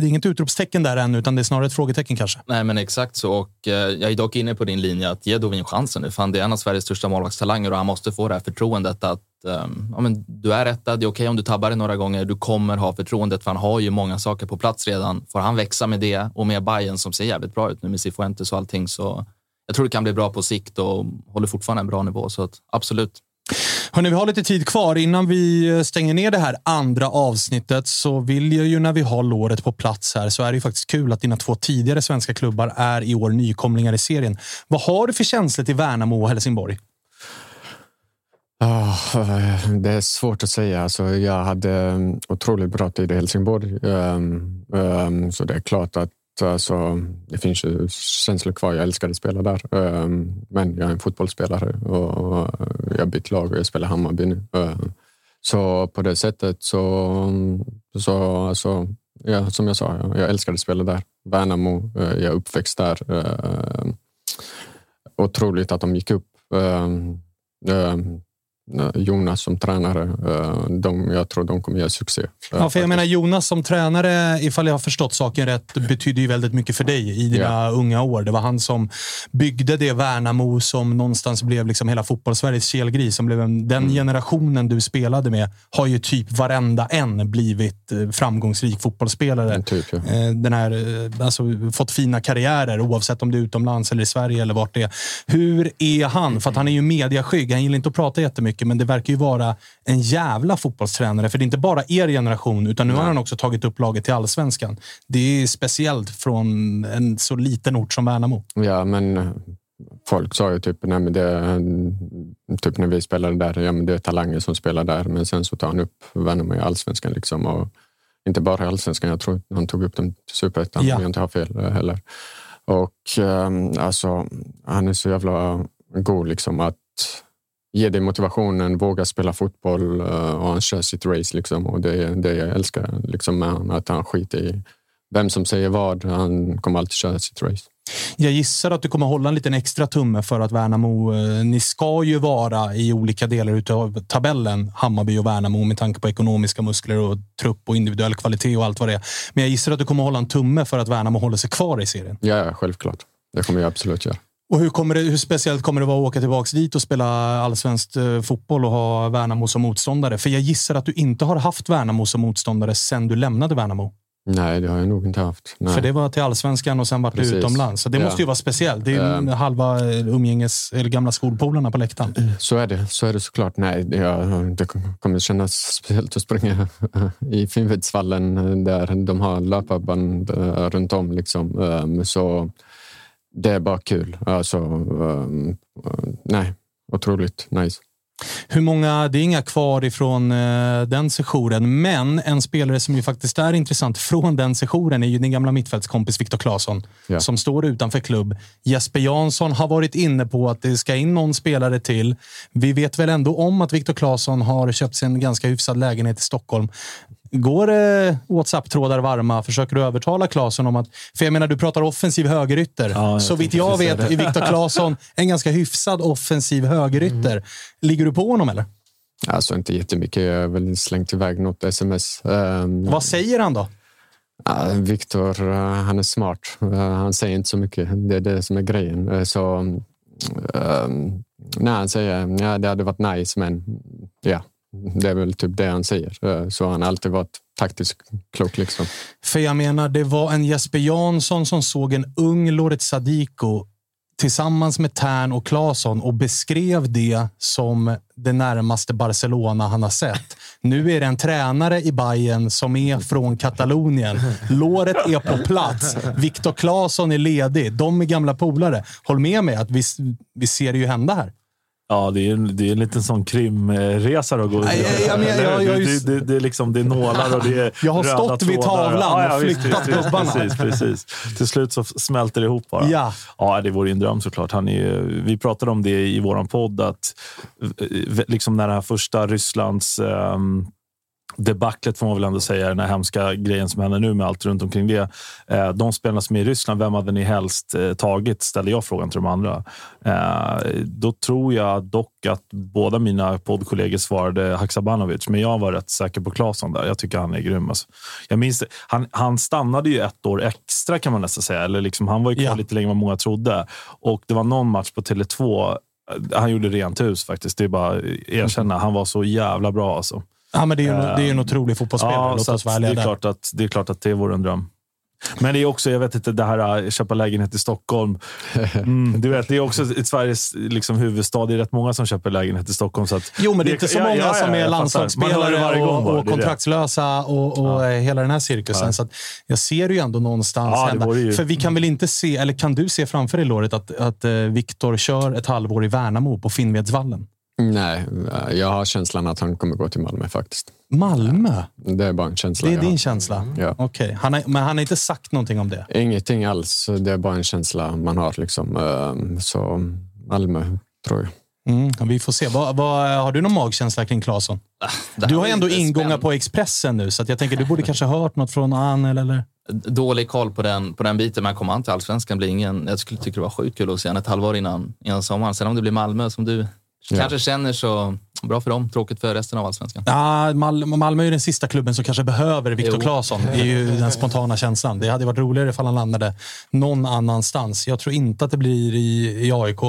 S1: det är inget utropstecken där än, utan det är snarare ett frågetecken kanske?
S4: Nej, men exakt så. Och, jag är dock inne på din linje att ge Dovin chansen nu. Fan, det är en av Sveriges största målvaktstalanger och han måste få det här förtroendet att ehm, ja, men du är rättad. Det är okej om du tabbar det några gånger. Du kommer ha förtroendet för han har ju många saker på plats redan. Får han växa med det och med Bayern som ser jävligt bra ut nu med Cifuentes och allting så jag tror det kan bli bra på sikt och håller fortfarande en bra nivå. Så att, absolut.
S1: Hörrni, vi har lite tid kvar. Innan vi eh, stänger ner det här andra avsnittet så vill jag ju när vi har låret på plats här så är det ju faktiskt kul att dina två tidigare svenska klubbar är i år nykomlingar i serien. Vad har du för känslor till Värnamo och Helsingborg?
S7: Ah, eh, det är svårt att säga. Alltså, jag hade mm, otroligt bra tid i Helsingborg. Ehm, ehm, så det är klart att alltså, det finns ju känslor kvar. Jag älskade att spela där. Ehm, men jag är en fotbollsspelare och jag har bytt lag och jag spelar Hammarby nu. Ehm, så på det sättet så, så alltså, ja, som jag sa, jag, älskade att spela där. Värnamo, eh, jag är uppväxt där. Ehm, otroligt att de gick upp. Ehm, Jonas som tränare, eh, de, jag tror de kommer göra succé.
S1: Ja, för jag menar Jonas som tränare, ifall jag har förstått saken rätt, betyder ju väldigt mycket för dig i dina
S7: Ja.
S1: unga år. Det var han som byggde det Värnamo som någonstans blev liksom hela fotbollssveriges kelgris. Som blev en, den generationen du spelade med har ju typ varenda en blivit eh, framgångsrik fotbollsspelare.
S7: Typ, ja.
S1: Eh, Den här, eh, alltså, fått fina karriärer oavsett om det är utomlands eller i Sverige eller vart det är. Hur är han? För att han är ju mediaskygg. Han gillar inte att prata jättemycket, men det verkar ju vara en jävla fotbollstränare. För det är inte bara er generation, utan nu har han också tagit upp laget till allsvenskan. Det är speciellt från en så liten ort som Värnamo.
S7: Ja, men folk sa ju typ, nej, men det, typ när vi spelade där, ja, men det är talanger som spelar där. Men sen så tar han upp Värnamo i allsvenskan. Liksom, och inte bara i allsvenskan, jag tror han tog upp dem till superettan
S1: Ja.
S7: om jag inte har fel eh, heller. Och ehm, alltså, han är så jävla god liksom att ge dig motivationen, våga spela fotboll eh, och han kör sitt race. Liksom, och det är det jag älskar liksom, med honom, att han skiter i vem som säger vad. Han kommer alltid köra sitt race.
S1: Jag gissar att du kommer hålla en liten extra tumme för att Värnamo... eh, Ni ska ju vara i olika delar av tabellen, Hammarby och Värnamo, med tanke på ekonomiska muskler och trupp och individuell kvalitet och allt vad det är. Men jag gissar att du kommer hålla en tumme för att Värnamo håller sig kvar i serien.
S7: Ja, ja, självklart. Det kommer jag absolut göra.
S1: Och hur, kommer det, hur speciellt kommer det vara att åka tillbaka dit och spela allsvensk eh, fotboll och ha Värnamo som motståndare? För jag gissar att du inte har haft Värnamo som motståndare sen du lämnade Värnamo.
S7: Nej, det har jag nog inte haft. Nej.
S1: För det var till allsvenskan och sen vart du utomlands. Så det
S7: Ja.
S1: måste ju vara speciellt. Det är
S7: Ehm.
S1: halva eh, umgänges, eller gamla skolpolarna på läktaren.
S7: Så är det, så är det såklart. Nej, det, jag, det kommer kännas speciellt att springa i Finnvedsvallen där de har löparband eh, runt om. Liksom. Ehm, Så det är bara kul. Alltså, eh, nej, otroligt nice.
S1: Hur många, det är inga kvar ifrån eh, den sessionen, men en spelare som ju faktiskt är intressant från den sessionen är ju din gamla mittfältskompis Viktor Claesson
S7: Ja.
S1: som står utanför klubb. Jesper Jansson har varit inne på att det ska in någon spelare till. Vi vet väl ändå om att Viktor Claesson har köpt sig en ganska hyfsad lägenhet i Stockholm. Går eh, WhatsApp-trådar varma? Försöker du övertala Claesson om att... För jag menar, du pratar offensiv högerytter.
S3: Ja,
S1: så vitt jag vet är Viktor Claesson en ganska hyfsad offensiv högerytter. Ligger du på honom eller?
S7: Alltså inte jättemycket. Jag har väl slängt iväg något sms. Ehm,
S1: Vad säger han då?
S7: Ja, Viktor, eh, han är smart. Eh, Han säger inte så mycket. Det är det som är grejen. Eh, Så, um, nej, han säger ja, det hade varit nice, men ja, det är väl typ det han säger. Eh, så han har alltid varit taktiskt klok. Liksom.
S1: För jag menar, det var en Jesper Jansson som såg en ung Loret Sadiko tillsammans med Tern och Claesson och beskrev det som det närmaste Barcelona han har sett. Nu är det en tränare i Bayern som är från Katalonien. Låret är på plats. Viktor Claesson är ledig. De är gamla polare. Håll med mig att vi, vi ser det ju hända här.
S3: Ja, det är, en, det är en liten sån krimresa att gå det, är liksom det är nålar och det är
S1: Jag har stått vid tavlan och
S3: visst,
S1: flyttat
S3: visst, visst,
S1: gubbarna.
S3: Precis, precis. Till slut så smälter det ihop bara.
S1: Ja.
S3: Ja, det vore ju en dröm såklart. Han är, vi pratade om det i vår podd, att liksom när det här första Rysslands ehm, debaclet får man väl ändå säga, den här hemska grejen som händer nu med allt runt omkring det. Eh, de spelarna som är i Ryssland, vem hade ni helst eh, tagit? Ställde jag frågan till de andra. Eh, då tror jag dock att båda mina poddkollegor svarade Haksabanovic, men jag var rätt säker på Claesson där. Jag tycker han är grym. Alltså. Jag minns. Han, han stannade ju ett år extra kan man nästan säga. Eller liksom, han var ju kvar
S1: Ja.
S3: lite längre än vad många trodde. Och det var någon match på Tele2 han gjorde rent hus faktiskt. Det är bara att erkänna. Han var så jävla bra alltså.
S1: Ja, men det är ju en, det är en
S3: Eh,
S1: otrolig fotbollsspelare.
S3: Ja,
S1: Låt
S3: så
S1: oss
S3: att
S1: vara
S3: det, är
S1: där.
S3: klart att, det är klart att det vore en dröm. Men det är också, jag vet inte, det här att köpa lägenhet i Stockholm. Mm, du vet, det är också ett Sveriges liksom, huvudstad. Det är rätt många som köper lägenhet i Stockholm. Så att
S1: Jo, men det är inte så många
S3: ja, ja,
S1: som är landslagsspelare och, och kontraktslösa och, och eh, hela den här cirkusen. Så jag ser ju ändå någonstans hända.
S3: ju-
S1: För vi kan väl inte se, eller kan du se framför dig Loret, att, att eh, Viktor kör ett halvår i Värnamo på Finnvedsvallen?
S7: Nej, jag har känslan att han kommer gå till Malmö faktiskt.
S1: Malmö?
S7: Det är bara en känsla
S1: Det är din känsla?
S7: Ja.
S1: Okej. Han har, men han har inte sagt någonting om det?
S7: Ingenting alls. Det är bara en känsla man har. Liksom. Ehm, Så Malmö, tror jag.
S1: Mm, vi får se. Vad, vad, har du någon magkänsla kring Claesson? Du har ändå ingångar på Expressen nu, så att jag tänker du borde kanske ha hört något från Anel eller?
S4: Dålig koll på den, på den biten, men kommer han till allsvenskan blir ingen... Jag skulle tycka det var sjukt kul att se honom ett halvår innan, innan sommaren. Sen om det blir Malmö, som du
S1: Ja.
S4: kanske känner, så bra för dem. Tråkigt för resten av allsvenskan.
S1: Ja, Mal Malmö är ju den sista klubben som kanske behöver Viktor. Claesson. Det är ju den spontana känslan. Det hade varit roligare ifall han landade någon annanstans. Jag tror inte att det blir i, i AIK.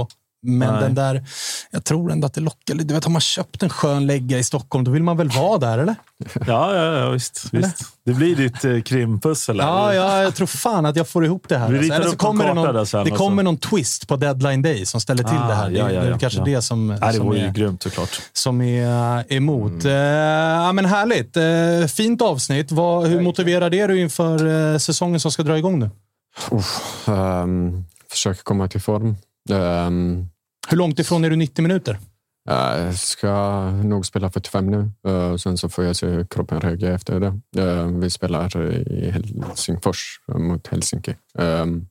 S1: Men
S3: Nej.
S1: den där, jag tror ändå att det lockar. Du vet, har man köpt en skön lägga i Stockholm, då vill man väl vara där, eller?
S3: Ja, ja, ja visst, visst. Det blir ditt eh, krimpussel.
S1: Ja, ja, jag tror fan att jag får ihop det här.
S3: Vi
S1: alltså. Eller så kommer det, någon,
S3: sen
S1: det kommer någon twist på deadline day som ställer till
S3: Ah,
S1: det här. Det,
S3: ja, ja,
S1: det är
S3: ja,
S1: kanske
S3: ja.
S1: det som,
S3: Nej, det
S1: som,
S3: ju
S1: är,
S3: grymt såklart.
S1: som är emot. Eh, ja, men härligt. Eh, fint avsnitt. Vad, hur motiverad är du inför eh, säsongen som ska dra igång nu?
S7: Uff, ehm, försöker komma till form. Ehm,
S1: Hur långt ifrån är du 90 minuter?
S7: Jag ska nog spela 45 nu. Eh, Sen så får jag se hur kroppen reagerar efter det. Eh, Vi spelar i Helsingfors mot Helsinki. Ehm,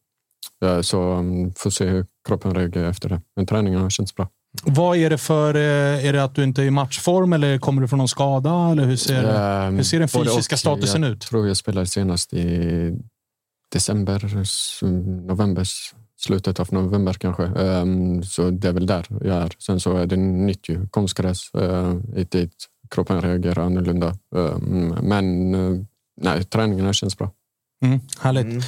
S7: eh, Så mm, får se hur kroppen reagerar efter det. Men träningen känns bra.
S1: Vad är det för... eh, Är det att du inte är i matchform eller kommer du från någon skada? Eller hur ser,
S7: Ehm,
S1: hur ser den fysiska statusen
S7: jag
S1: ut?
S7: tror jag spelade senast i december, november, slutet av november kanske. Ehm, Så det är väl där jag är. Sen så är det nytt ju, konstgräs. eh, Dit kroppen reagerar annorlunda. Ehm, Men eh, nej, träningarna känns bra.
S1: Mm, härligt.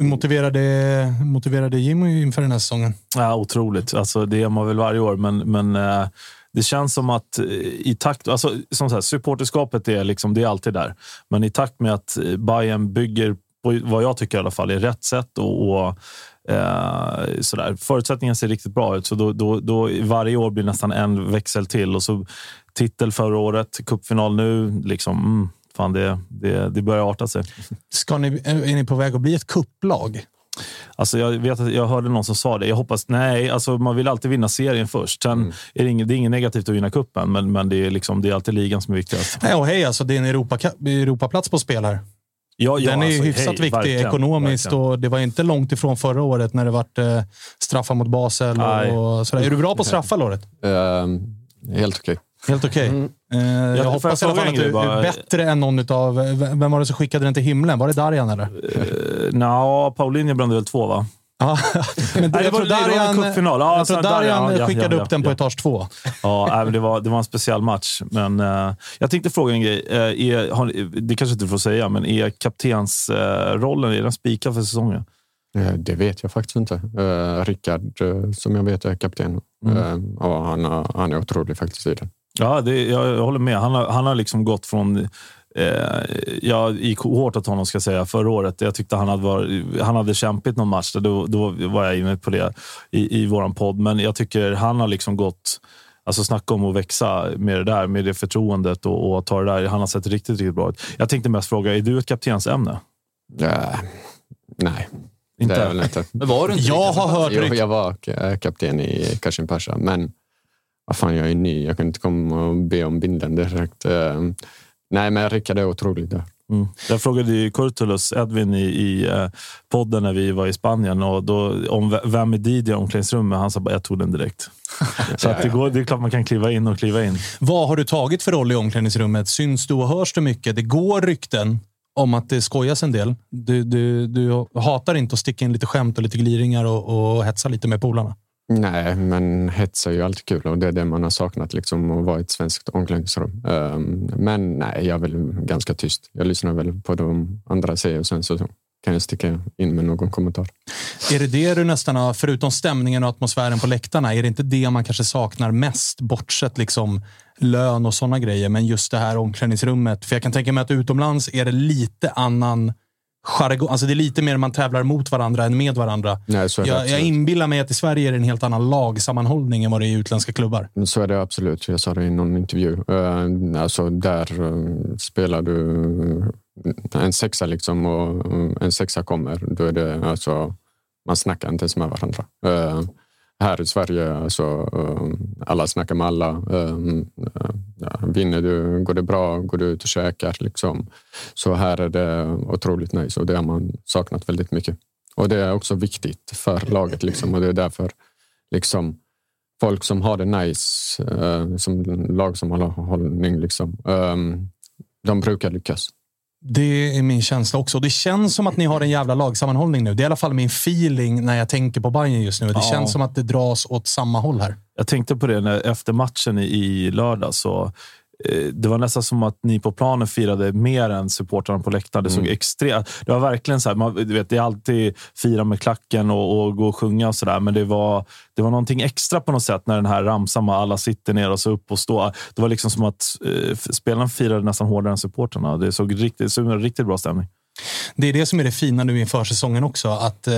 S1: Motiverade, motiverade Jimmy inför den här säsongen?
S3: Ja, otroligt. Alltså, det är man väl varje år, men, men eh, det känns som att i takt... Alltså, som så här, supporterskapet är, liksom, det är alltid där. Men i takt med att Bayern bygger på vad jag tycker i alla fall är rätt sätt och, och eh, sådär. Förutsättningarna ser riktigt bra ut. Så då, då, då varje år blir nästan en växel till. Och så titel förra året, cupfinal nu. Liksom, mm, fan det, det, det börjar arta sig.
S1: Ska ni, är ni på väg att bli ett kupplag?
S3: Alltså jag, vet att jag hörde någon som sa det. Jag hoppas, nej, alltså man vill alltid vinna serien först. Sen
S1: Mm.
S3: är det, inget, det är inget negativt att vinna kuppen, men, men det, är liksom, det är alltid ligan som är viktigast.
S1: Nej, och hej, alltså, det är en Europa, Europaplats på spel här.
S3: Ja, ja,
S1: Den är
S3: alltså,
S1: hyfsat
S3: hej,
S1: viktig
S3: verkligen,
S1: ekonomiskt
S3: verkligen.
S1: och det var inte långt ifrån förra året när det vart eh, straffar mot Basel.
S7: Nej.
S1: Och, sådär. Är du bra på att straffa, Loret?
S7: Ehm, Helt okej.
S1: Helt okej. Eh, jag,
S3: får jag
S1: hoppas i alla fall att du
S3: bara?
S1: är bättre än någon av... Vem var det som skickade den till himlen? Var det Darjan eller?
S3: Uh, Nja, Paulinho brände väl två, va?
S1: Ja, men
S3: det
S1: jag tror
S3: det var en
S1: Darjan,
S3: cupfinal. Ja,
S1: jag tror
S3: Darjan,
S1: Darjan
S3: ja, ja,
S1: skickade
S3: ja,
S1: upp den på
S3: ja.
S1: etage två.
S3: Ja, det, var, det var en speciell match. Men, eh, jag tänkte fråga en grej. Eh, är, har, det kanske inte du får säga, men är kaptensrollen är den spikad för säsongen?
S7: Eh, Det vet jag faktiskt inte. Uh, Rickard, som jag vet är kapten,
S3: Mm.
S7: Han, han är otrolig faktiskt i den.
S3: Ja, det, jag, jag håller med. Han har, han har liksom gått från Eh, jag gick hårt åt honom ska jag säga förra året. Jag tyckte han hade, varit, han hade kämpit någon match. Då, då var jag inne på det i, i våran podd. Men jag tycker han har liksom gått... Alltså snacka om att växa med det där, med det förtroendet och, och ta det där. Han har sett riktigt, riktigt bra ut. Jag tänkte mest fråga, är du ett kaptensämne?
S7: Ja, nej,
S3: Inte?
S7: det är väl inte.
S4: Men var du inte
S1: Jag har hört
S7: Jo,
S1: rykten.
S7: jag var k- kapten i Kashim Pasha, men vad fan, jag är ny. Jag kan inte komma och be om bindeln direkt. Nej, men Rickard är otrolig där.
S3: Mm. Jag frågade ju Kurtulus, Edvin, i, i eh, podden när vi var i Spanien och då, om vem är Didi i omklädningsrummet. Han sa bara, jag tog den direkt. Så att det, går, det är klart man kan kliva in och kliva in.
S1: Vad har du tagit för roll i omklädningsrummet? Syns du och hörs du mycket? Det går rykten om att det skojas en del. Du, du, du hatar inte att sticka in lite skämt och lite gliringar och, och hetsa lite med polarna.
S7: Nej, men hets är ju alltid kul och det är det man har saknat, liksom, att vara i ett svenskt omklädningsrum. Ehm, men nej, jag är väl ganska tyst. Jag lyssnar väl på de andra säger och sen så kan jag sticka in med någon kommentar.
S1: Är det det du nästan har, förutom stämningen och atmosfären på läktarna, är det inte det man kanske saknar mest? Bortsett liksom lön och sådana grejer, men just det här omklädningsrummet. För jag kan tänka mig att utomlands är det lite annan jargong. Alltså det är lite mer man tävlar mot varandra än med varandra.
S7: Nej, så är det
S1: Jag, jag inbillar mig att i Sverige är det en helt annan lagsammanhållning än vad det är i utländska klubbar.
S7: Så är det absolut. Jag sa det i någon intervju. Uh, alltså där uh, spelar du en sexa liksom och en sexa kommer. Då är det alltså, man snackar inte ens med varandra. Uh, här i Sverige, alltså, alla snackar med alla. Ja, vinner du, går det bra, går du ut och käkar. Liksom. Så här är det otroligt nice och det har man saknat väldigt mycket. Och det är också viktigt för laget liksom, och det är därför liksom, folk som har det nice eh, som lagsammanhållning, liksom, um, de brukar lyckas.
S1: Det är min känsla också. Det känns som att ni har en jävla lagsammanhållning nu. Det är i alla fall min feeling när jag tänker på Bayern just nu. Det
S3: Ja.
S1: känns som att det dras åt samma håll här.
S3: Jag tänkte på det när, efter matchen i, i lördag. Så, eh, det var nästan som att ni på planen firade mer än supportrarna på läktaren. Det, såg
S7: Mm.
S3: extre- det var verkligen så här, man, du vet, det är alltid fira med klacken och, och gå och sjunga och sådär. Men det var, det var någonting extra på något sätt när den här ramsan med alla sitter ner och så upp och stå. Det var liksom som att eh, spelarna firade nästan hårdare än supportrarna. Det såg riktigt, det såg en riktigt bra stämning.
S1: Det är det som är det fina nu inför säsongen också. Att eh,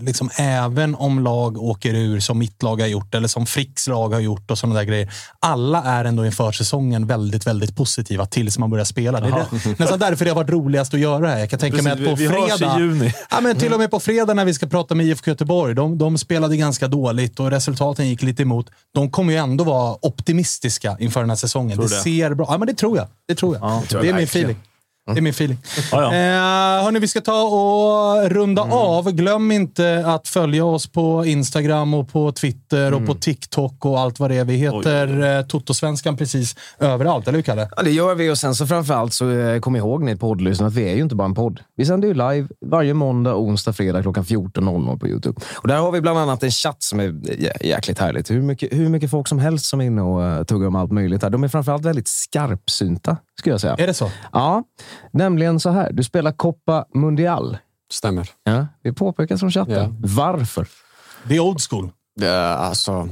S1: liksom, även om lag åker ur som mitt lag har gjort eller som Fricks lag har gjort och sådana där grejer. Alla är ändå inför säsongen väldigt, väldigt positiva tills man börjar spela. Det är det, nästan därför det har varit roligast att göra det här. Jag kan tänka mig att
S3: Precis,
S1: på
S3: vi- vi
S1: fredag...
S3: juni.
S1: Ja, men till och med på fredag när vi ska prata med IFK Göteborg. De, de spelade ganska dåligt och resultaten gick lite emot. De kommer ju ändå vara optimistiska inför den här säsongen.
S3: Tror
S1: det,
S3: det?
S1: ser bra Ja, men det tror jag. Det tror jag.
S3: Ja,
S1: det är min feeling. Det är min feeling.
S3: Ja, ja.
S1: Eh, hörni, vi ska ta och runda av. Glöm inte att följa oss på Instagram och på Twitter och på TikTok och allt vad det är. Vi heter eh, Totosvenskan precis överallt, eller hur Kalle?
S2: Ja, det gör vi och sen så framförallt så eh, kom ihåg ni poddlyssnare att vi är ju inte bara en podd. Vi sänder ju live varje måndag, onsdag, fredag klockan 14.00 på Youtube. Och där har vi bland annat en chatt som är jä- jäkligt härligt. Hur mycket, hur mycket folk som helst som är inne och uh, tuggar om allt möjligt. Här. De är framförallt väldigt skarpsynta, skulle jag säga.
S1: Är det så?
S2: Ja, nämligen så här. Du spelar Copa Mundial.
S7: Stämmer.
S2: Ja, det påpekas från chatten.
S7: Ja.
S2: Varför?
S1: Det är old school.
S7: Det alltså,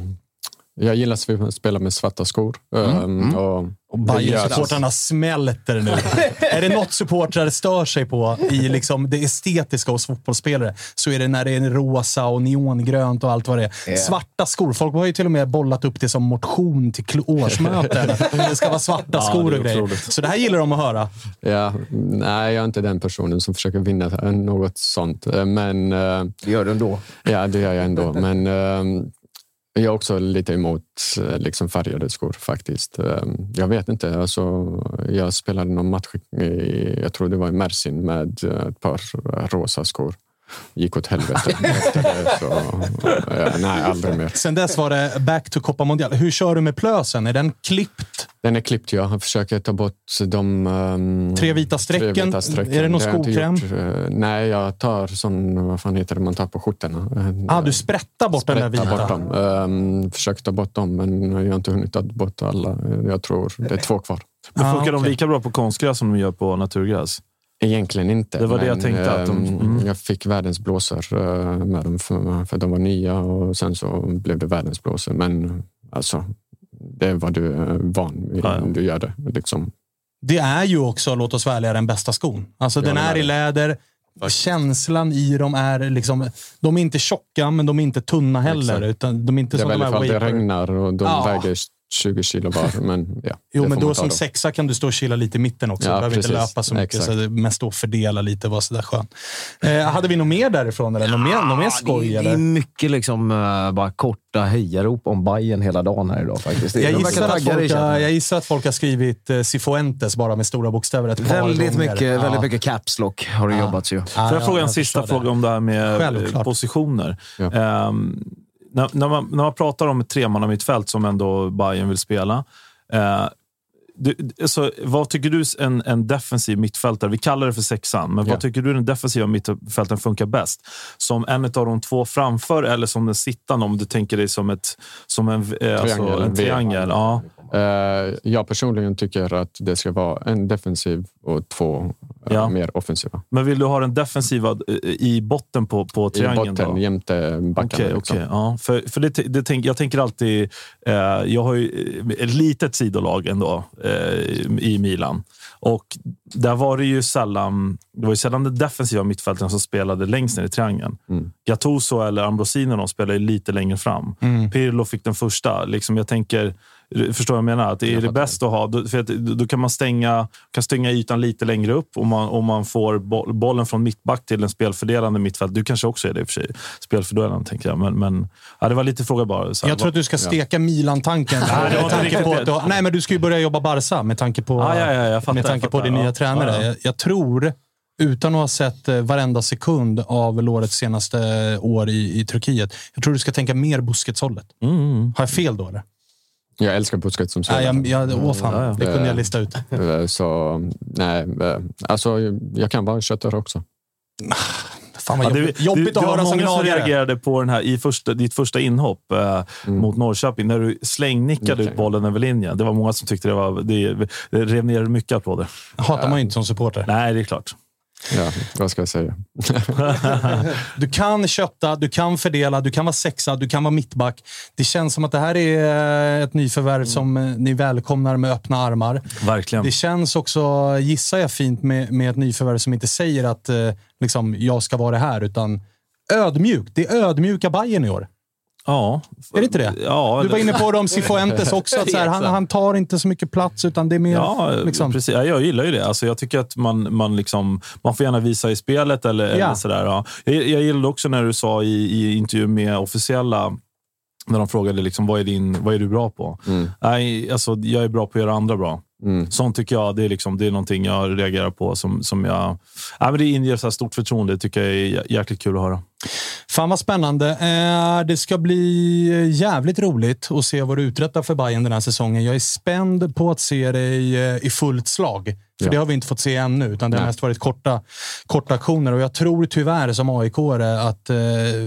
S7: jag gillar att spela med svarta skor. Um, och
S1: Och Bayern-supportrarna
S7: Ja,
S1: smälter nu. är det något supportrar stör sig på i liksom det estetiska hos fotbollsspelare så är det när det är rosa och neongrönt och allt vad det är.
S2: Ja.
S1: Svarta skor. Folk har ju till och med bollat upp det som motion till årsmöten. det ska vara svarta
S3: Ja,
S1: skor
S3: är
S1: och grejer.
S3: otroligt.
S1: Så det här gillar de att höra.
S7: Ja, nej, jag är inte den personen som försöker vinna något sånt. Eh, Men, eh,
S2: Det gör du ändå.
S7: ja, det gör jag ändå. Men eh, jag är också lite emot eh, liksom färgade skor faktiskt. Ehm, jag vet inte. Alltså, jag spelade någon match, i, jag tror det var i Mersin, med eh, ett par rosa skor. Gick åt helvete det. Så, eh, nej, aldrig mer.
S1: Sen dess var det back to Copa Mondial. Hur kör du med plösen? Är den klippt?
S7: Den är klippt, ja. Jag försöker ta bort de... ehm,
S1: Tre vita strecken.
S7: tre vita strecken.
S1: Är det någon skokräm?
S7: Eh, Nej, jag tar sån, vad fan heter det man tar på skjortorna.
S1: Ah, du sprättar bort den där
S7: Sprätta
S1: vita.
S7: bort dem. Um, försöker ta bort dem, men jag har inte hunnit ta bort alla. Jag tror det är två kvar.
S3: Men
S1: Ah,
S3: funkar de
S1: okej.
S3: lika bra på konstgräs som de gör på naturgräs?
S7: Egentligen inte.
S3: Det var det
S7: men,
S3: jag tänkte att de-
S7: ehm,
S3: mm.
S7: Jag fick världens blåsor eh, med dem för, för de var nya och sen så blev det världens blåsor. Men alltså, det är vad du är van vid.
S3: Ja, ja.
S7: Du gör det. Liksom.
S1: det är ju också, låt oss vara ärliga, den bästa skon. Alltså den är i läder. Känslan i dem är liksom... De är inte tjocka, men de är inte tunna heller.
S7: Exakt.
S1: Utan de är inte
S7: Det är
S1: som
S7: väl
S1: de här
S7: ifall det regnar och de
S1: Ja.
S7: väger 20 kilo var. Men ja,
S1: Jo,
S7: det
S1: men då som sexa kan du stå och chilla lite i mitten också.
S7: Ja,
S1: du behöver inte
S7: precis.
S1: löpa så mycket.
S7: Exakt.
S1: Så det är mest att fördela lite vara sådär skön. Eh, hade vi något mer därifrån? Eller? något mer, något mer skoj?
S2: Det är
S1: eller?
S2: mycket liksom, eh, bara korta hejarop om Bayern hela dagen här idag faktiskt. Det-
S1: Jag gissar, att folk, har- jag gissar att folk har skrivit eh, Cifuentes bara med stora bokstäver ett par
S2: Väldigt
S1: gånger.
S2: mycket,
S1: Ja.
S2: väldigt mycket caps lock har det
S1: Ja.
S2: jobbats ju.
S1: Ja,
S3: Får jag
S1: ja,
S3: fråga en sista
S1: det.
S3: fråga om det här med eh,
S1: Självklart.
S3: positioner? Ehm, när, när, man, när man pratar om ett tremannamittfält som ändå Bayern vill spela. Eh, du, alltså, vad tycker du en, en defensiv mittfältare, vi kallar det för sexan, men
S7: Ja.
S3: vad tycker du den defensiva mittfältaren funkar bäst? Som en av de två framför eller som den sittande om du tänker dig som, ett, som en, eh, alltså,
S7: Triangel,
S3: en
S7: V.
S3: triangel? Ja.
S7: Eh, jag personligen tycker att det ska vara en defensiv och två eh,
S3: Ja.
S7: mer offensiva.
S3: Men vill du ha den defensiva eh, i botten på, på
S7: I
S3: triangeln?
S7: botten
S3: då?
S7: jämte backarna.
S3: Okej,
S7: liksom.
S3: okej, ja. För, för det, det tänk, jag tänker alltid... Eh, jag har ju ett litet sidolag ändå eh, i Milan. Och där var det ju sällan, det var ju sällan de defensiva mittfältarna som spelade längst ner i triangeln.
S7: Mm.
S3: Gattuso eller Ambrosino de spelade lite längre fram.
S1: Mm.
S3: Pirlo fick den första. Liksom jag tänker, förstår vad jag menar? Att det är det
S7: fattar.
S3: bäst att ha. För att, då kan man stänga, kan stänga ytan lite längre upp om man, om man får boll, bollen från mittback till en spelfördelande mittfält. Du kanske också är det i och för sig. Spelfördelande, tänker jag. Men, men ja, det var lite fråga bara. Så
S1: Jag tror att du ska steka Milan-tanken.
S3: Nej,
S1: du, men du ska ju börja jobba Barca med tanke på,
S3: Ja, ja, ja, fattar,
S1: med tanke
S3: jag
S1: på
S3: fattar.
S1: din nya
S3: Ja.
S1: tränare.
S3: Ja, ja.
S1: Jag, jag tror, utan att ha sett eh, varenda sekund av Lorets senaste år i, i Turkiet, jag tror du ska tänka mer Busquets-hållet.
S3: Mm.
S1: Har jag fel då? Eller?
S7: Jag älskar Busquets som
S1: Nej,
S7: sådan.
S1: jag, jag, åh fan,
S3: Ja, ja.
S1: det kunde jag lista ut.
S7: Eh, Så nej, eh, alltså jag kan vara köttare också.
S1: Fan vad
S3: Ja,
S1: jobbigt, jobbigt
S3: du,
S1: att
S3: det var
S1: höra som
S3: många som
S1: gnagare.
S3: reagerade på den här i första, ditt första inhopp eh, mot Norrköping, när du slängnickade
S7: Nickade.
S3: ut bollen över linjen. Det var många som tyckte det var... Det, det rev ner mycket applåder.
S1: hatar man ju inte som supporter.
S3: Nej, det är klart.
S7: Ja, vad ska jag säga?
S1: Du kan kötta, du kan fördela, du kan vara sexa, du kan vara mittback. Det känns som att det här är eh, ett nyförvärv som eh, ni välkomnar med öppna armar.
S3: Verkligen.
S1: Det känns också, gissar jag, fint med, med ett nyförvärv som inte säger att eh, liksom, jag ska vara det här, utan ödmjukt. Det är ödmjuka Bayern i år.
S3: Ja.
S1: Är det inte det?
S3: Ja,
S1: Du var inne på det om Cifuentes också. Att så här, han, han tar inte så mycket plats, utan det är mer...
S3: Ja,
S1: liksom,
S3: precis. Ja, jag gillar ju det. Alltså, jag tycker att man, man, liksom, man får gärna visa i spelet. Eller,
S1: Ja.
S3: eller sådär, ja. jag, jag gillade också när du sa i, i intervjun med officiella när de frågade liksom, vad, är din, vad är du bra på. Nej, alltså, jag är bra på att göra andra bra.
S7: Mm.
S3: Sånt tycker jag det är, liksom, det är någonting jag reagerar på. Som, som jag, ja, men det inger så stort förtroende. Det tycker jag är jä- jäkligt kul att höra.
S1: Fan vad spännande. Eh, det ska bli jävligt roligt att se vad du uträttar för Bayern den här säsongen. Jag är spänd på att se dig eh, i fullt slag. För
S7: Ja.
S1: det har vi inte fått se ännu, utan det har
S7: Nej.
S1: mest varit korta, korta aktioner. Och jag tror tyvärr som aik att eh,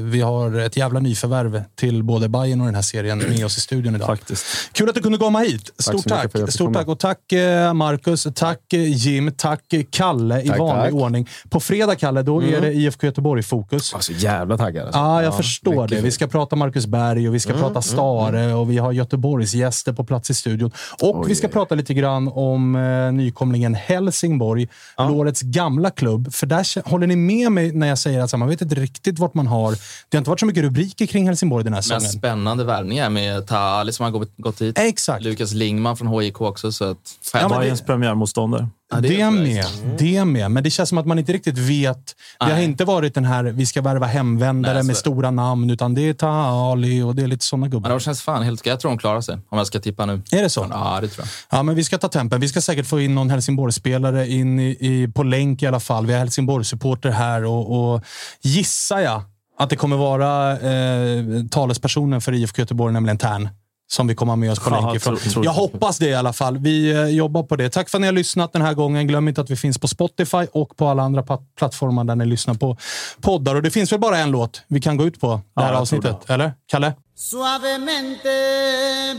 S1: vi har ett jävla nyförvärv till både Bayern och den här serien med oss i studion idag.
S3: Faktiskt.
S1: Kul att du kunde komma hit. Stort tack.
S7: jag fick
S1: Stort tack. Och tack eh, Marcus, tack eh, Jim, tack eh, Kalle i
S2: Tack,
S1: vanlig
S2: tack.
S1: ordning. På fredag, Kalle, då
S7: Mm.
S1: är det IFK Göteborg-fokus.
S2: Alltså jävla taggad. Alltså.
S1: Ja, jag förstår det. Vi ska prata Marcus Berg och vi ska prata Stare och vi har Göteborgs gäster på plats i studion. Och vi ska prata lite grann om eh, nykomlingen Helsingborg, Lorets gamla klubb. För där håller ni med mig när jag säger att så man vet inte riktigt vart man har... Det har inte varit så mycket rubriker kring Helsingborg den här
S4: Men
S1: säsongen.
S4: spännande värvningar med Taali som har gått, hit.
S1: Exakt.
S4: Lukas Lingman från HIK också. Så att,
S1: Ja, men det-
S3: Bayerns premiärmotståndare.
S4: Ja, det
S1: det, med.
S4: nice.
S1: det med. Men det känns som att man inte riktigt vet. Det har
S4: Nej.
S1: inte varit den här, vi ska värva hemvändare
S4: Nej,
S1: med stora namn, utan det är Taali och det är lite sådana gubbar.
S4: men det känns fan helt Jag tror de klarar sig, om jag ska tippa nu.
S1: Är det så?
S4: Ja, det tror jag.
S1: Ja, men vi ska ta tempen. Vi ska säkert få in någon Helsingborgsspelare in i, i, på länk i alla fall. Vi har Helsingborgssupporter här och, och gissar jag att det kommer vara eh, talespersonen för IFK Göteborg, nämligen Tern. Som vi kommer med oss på
S3: Ja,
S1: länk ifrån.
S3: tro- tro-
S1: Jag hoppas det i alla fall. Vi eh, jobbar på det. Tack för att ni har lyssnat den här gången. Glöm inte att vi finns på Spotify och på alla andra plattformar där ni lyssnar på poddar. Och det finns väl bara en låt vi kan gå ut på det här
S3: tror
S1: avsnittet? Eller? Kalle?
S5: Suavemente,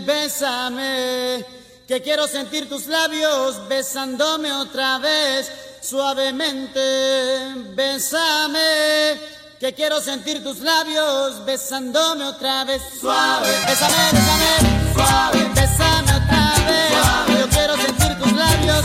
S5: bésame, que quiero sentir tus labios besándome otra vez. Suavemente, bésame, que quiero sentir tus labios besándome otra vez. Suave, bésame, bésame, suave, bésame otra vez. Yo quiero sentir tus labios